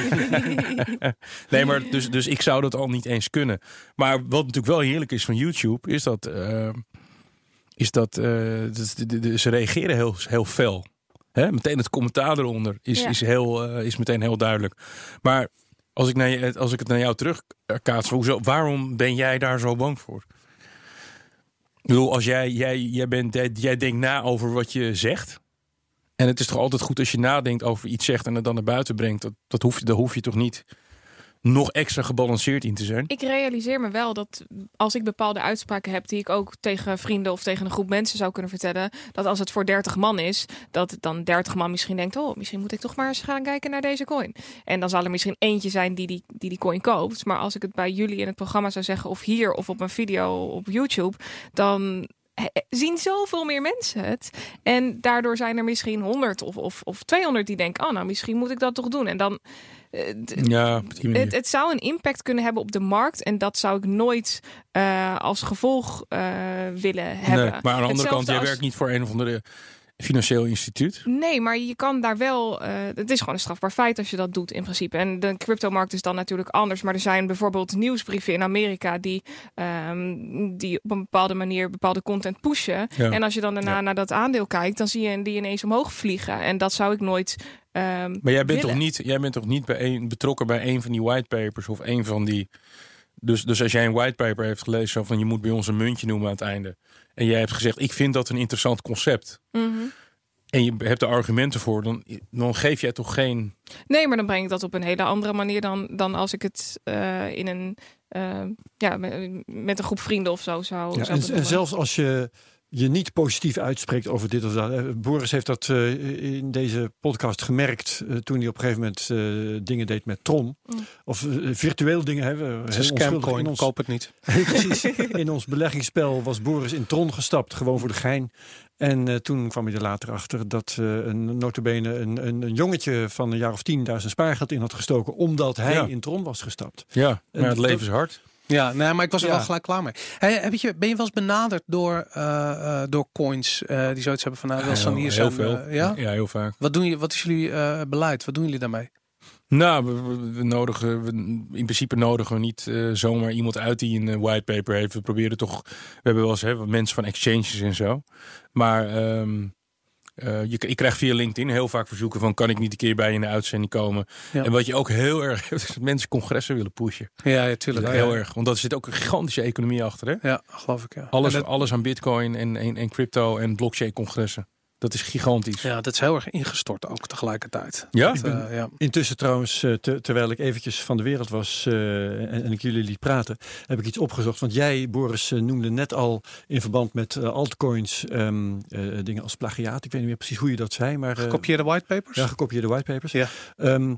Nee, maar dus, dus ik zou dat al niet eens kunnen. Maar wat natuurlijk wel heerlijk is van YouTube, is dat, eh, is dat, eh, dat de- de- de- ze reageren heel, heel fel. Hè? Meteen het commentaar eronder is, Ja. is, heel, eh, is meteen heel duidelijk. Maar als ik, naar je, als ik het naar jou terugkaats, hoezo, waarom ben jij daar zo bang voor? Ik bedoel, als jij, jij, jij, bent, jij, denkt na over wat je zegt. En het is toch altijd goed als je nadenkt over iets zegt en het dan naar buiten brengt. Dat, dat hoef daar hoef je toch niet nog extra gebalanceerd in te zijn. Ik realiseer me wel dat als ik bepaalde uitspraken heb die ik ook tegen vrienden of tegen een groep mensen zou kunnen vertellen, dat als het voor 30 man is, dat dan 30 man misschien denkt, oh, misschien moet ik toch maar eens gaan kijken naar deze coin. En dan zal er misschien eentje zijn die die, die, die coin koopt. Maar als ik het bij jullie in het programma zou zeggen, of hier of op een video op YouTube, dan eh, zien zoveel meer mensen het. En daardoor zijn er misschien 100 of, of, of 200 die denken, oh, nou, misschien moet ik dat toch doen. En dan. Eh, Ja, manier. het, het zou een impact kunnen hebben op de markt. En dat zou ik nooit eh, als gevolg eh, willen hebben. Nee, maar aan de andere Hetzelfde kant, jij als- werkt niet voor een of andere financieel instituut. Nee, maar je kan daar wel. eh, het is gewoon een strafbaar feit als je dat doet in principe. En de cryptomarkt is dan natuurlijk anders. Maar er zijn bijvoorbeeld nieuwsbrieven in Amerika die, ehm, die op een bepaalde manier bepaalde content pushen. Ja. En als je dan daarna Ja. naar dat aandeel kijkt, dan zie je die ineens omhoog vliegen. En dat zou ik nooit. Ehm, Maar jij bent, willen. toch niet, jij bent toch niet bij een, betrokken bij een van die whitepapers of een van die. Dus, dus als jij een whitepaper heeft gelezen, zo van je moet bij ons een muntje noemen aan het einde. En jij hebt gezegd, ik vind dat een interessant concept. Mhm. En je hebt er argumenten voor, dan, dan geef jij toch geen. Nee, maar dan breng ik dat op een hele andere manier dan, dan als ik het eh, in een. eh, ja, met, met een groep vrienden of zo zou. Ja, zou en, zelfs als je je niet positief uitspreekt over dit of dat. eh, Boris heeft dat eh, in deze podcast gemerkt eh, toen hij op een gegeven moment eh, dingen deed met Tron. Mm. Of virtueel dingen hebben. Het is een scamcoin, ons, koop het niet. precies. In ons beleggingsspel was Boris in Tron gestapt, gewoon voor de gein. En eh, toen kwam hij er later achter dat eh een notabene een, een, een jongetje van een jaar of tien daar zijn spaargeld in had gestoken, omdat hij Ja. in Tron was gestapt. Ja, maar En het leven is hard. Ja, nee, maar ik was er Ja. wel gelijk klaar mee. Hey, heb je, ben je wel eens benaderd door, eh, eh, door coins eh, die zoiets hebben van nou, heel, San hier heel veel. ja? ja, heel vaak. Wat, doen je, wat is jullie beleid? Wat doen jullie daarmee? Nou, we, nodigen, we, in principe nodigen we niet zomaar iemand uit die een whitepaper heeft. We proberen toch, we hebben wel eens hè, wat mensen van exchanges en zo. Maar ehm, eh, je, ik krijg via LinkedIn heel vaak verzoeken van kan ik niet een keer bij je in de uitzending komen. Ja. En wat je ook heel erg hebt, is dat mensen congressen willen pushen. Ja, ja tuurlijk. Dat is heel erg. Want daar zit ook een gigantische economie achter. Hè? Ja, geloof ik. Ja. Alles, dat- alles aan bitcoin en, en, en crypto en blockchain congressen. Dat is gigantisch. ja, dat is heel erg ingestort ook tegelijkertijd. Ja? Dat, eh, ja. Intussen trouwens, eh, te- terwijl ik eventjes van de wereld was eh, en, en ik jullie liet praten, heb ik iets opgezocht. Want jij, Boris, noemde net al in verband met altcoins ehm, eh, dingen als plagiaat. Ik weet niet meer precies hoe je dat zei, maar... eh, Gekopieerde whitepapers? Ja, gekopieerde whitepapers. Ja. Ehm,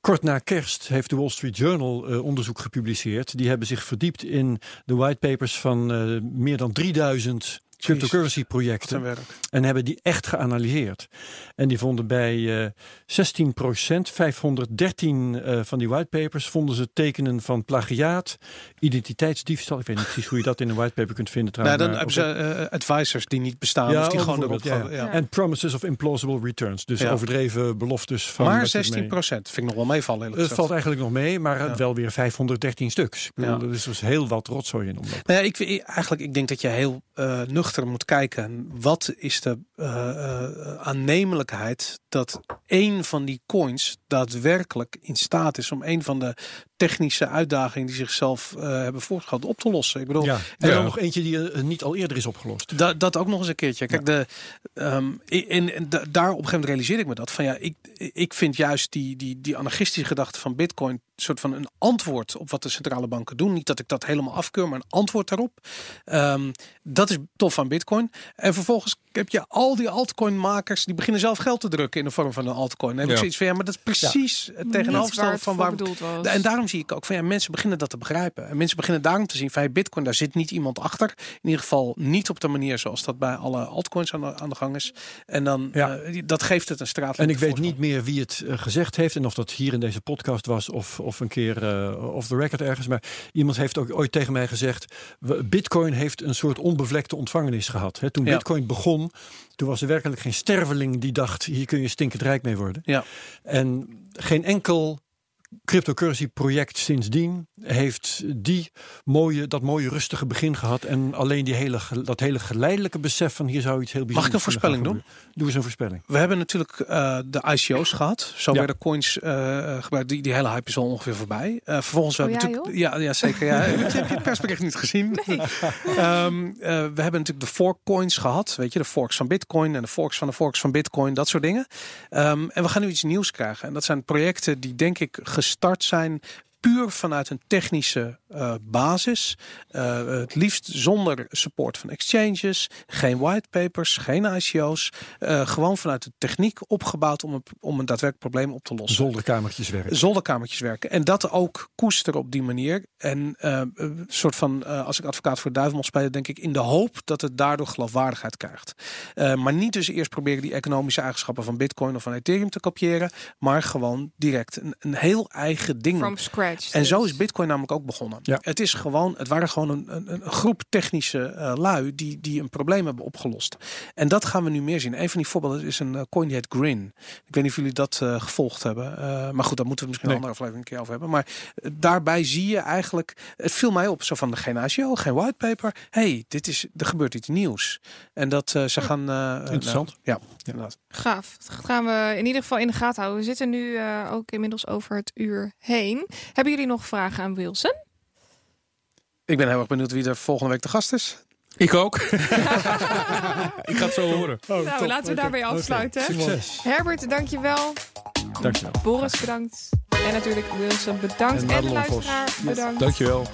kort na kerst heeft de Wall Street Journal eh, onderzoek gepubliceerd. Die hebben zich verdiept in de whitepapers van eh, meer dan 3000 cryptocurrency projecten. En hebben die echt geanalyseerd. En die vonden bij eh 16% 513 eh, van die whitepapers vonden ze tekenen van plagiaat, identiteitsdiefstal. Ik weet niet precies hoe je dat in een whitepaper kunt vinden Nou, trouwens. dan maar hebben ze eh, advisors die niet bestaan. Ja, of die gewoon erop. Ja. En promises of implausible returns. Dus Ja. overdreven beloftes van. Maar wat er 16 mee- procent vind ik nog wel meevallen. Het valt eigenlijk nog mee, maar wel weer 513 stuks. Ja. Er is dus heel wat rotzooi in omloop. Nou ja, ik, eigenlijk, ik denk dat je heel eh, moet kijken. Wat is de eh, eh, aannemelijkheid dat één van die coins daadwerkelijk in staat is om een van de technische uitdagingen die zichzelf eh, hebben voorgesteld op te lossen. Ik bedoel, Ja. En Ja. dan nog eentje die eh, niet al eerder is opgelost. Da- dat ook nog eens een keertje. Kijk, de, ehm, in, in, da- daar op een gegeven moment realiseerde ik me dat. Van ja, ik, ik vind juist die, die, die anarchistische gedachte van Bitcoin. een soort van een antwoord op wat de centrale banken doen. Niet dat ik dat helemaal afkeur, maar een antwoord daarop. Ehm, dat is tof aan Bitcoin. En vervolgens heb je al die altcoin-makers. die beginnen zelf geld te drukken in de vorm van een altcoin. Dan heb ik zoiets van ja, maar dat is precies het tegenovergestelde van waar. bedoeld was. En daarom zie ik ook van ja, mensen beginnen dat te begrijpen. En mensen beginnen daarom te zien van hey, Bitcoin, daar zit niet iemand achter. In ieder geval niet op de manier zoals dat bij alle altcoins aan de, aan de gang is. En dan Ja. eh, dat geeft het een straat. En ik weet niet meer wie het eh, gezegd heeft. En of dat hier in deze podcast was of, of een keer eh off the record ergens. Maar iemand heeft ook ooit tegen mij gezegd. Bitcoin heeft een soort onbevlekte ontvangenis gehad. Hè, toen Ja. Bitcoin begon, toen was er werkelijk geen sterveling die dacht. Hier kun je stinkend rijk mee worden. Ja. En geen enkel cryptocurrency project sindsdien heeft die mooie, dat mooie rustige begin gehad. En alleen die hele, dat hele geleidelijke besef van hier zou iets heel Mag ik bijzonders een voorspelling gebeuren. Doe eens een voorspelling. We hebben natuurlijk eh, de ICO's gehad. Zo Ja. werden coins eh, gebruikt. Die, die hele hype is al ongeveer voorbij. Eh, vervolgens we Oh hebben ja, natuurlijk. Ja, ja, zeker. Ja. heb je het persbericht niet gezien? Ehm, eh, we hebben natuurlijk de fork coins gehad. Weet je, de forks van Bitcoin en de forks van de forks van Bitcoin. Dat soort dingen. Ehm, en we gaan nu iets nieuws krijgen. En dat zijn projecten die denk ik gestart zijn puur vanuit een technische eh, basis. Eh, het liefst zonder support van exchanges, geen whitepapers, geen ICO's. Eh, gewoon vanuit de techniek opgebouwd om een, om een daadwerkelijk probleem op te lossen. Zolderkamertjes werken. Zolderkamertjes werken. En dat ook koesteren op die manier. En eh, een soort van, eh, als ik advocaat voor de duivel mag spelen, denk ik in de hoop dat het daardoor geloofwaardigheid krijgt. Eh, maar niet dus eerst proberen die economische eigenschappen van Bitcoin of van Ethereum te kopiëren, maar gewoon direct een, een heel eigen ding. From scratch. En zo is Bitcoin namelijk ook begonnen. Ja. Het, is gewoon, het waren gewoon een, een, een groep technische eh, lui die, die een probleem hebben opgelost. En dat gaan we nu meer zien. Een van die voorbeelden is een eh, coin die heet Grin. Ik weet niet of jullie dat eh, gevolgd hebben. Eh, maar goed, daar moeten we misschien Nee. een andere aflevering een keer over hebben. Maar daarbij zie je eigenlijk, het viel mij op, zo van geen ICO, geen whitepaper. hey, dit is, er gebeurt iets nieuws. En dat eh, ze gaan... eh, Interessant. nou, ja, inderdaad. Gaaf. Dat gaan we in ieder geval in de gaten houden. We zitten nu eh, ook inmiddels over het uur heen. Hebben jullie nog vragen aan Wilson? Ik ben heel erg benieuwd wie er volgende week de gast is. Ik ook. ik ga het zo horen. nou, laten we daarbij afsluiten. Succes. Herbert, dankjewel. Dankjewel. Boris, bedankt. En natuurlijk Wilson, bedankt. En En, de luisteraar, bedankt. Dankjewel.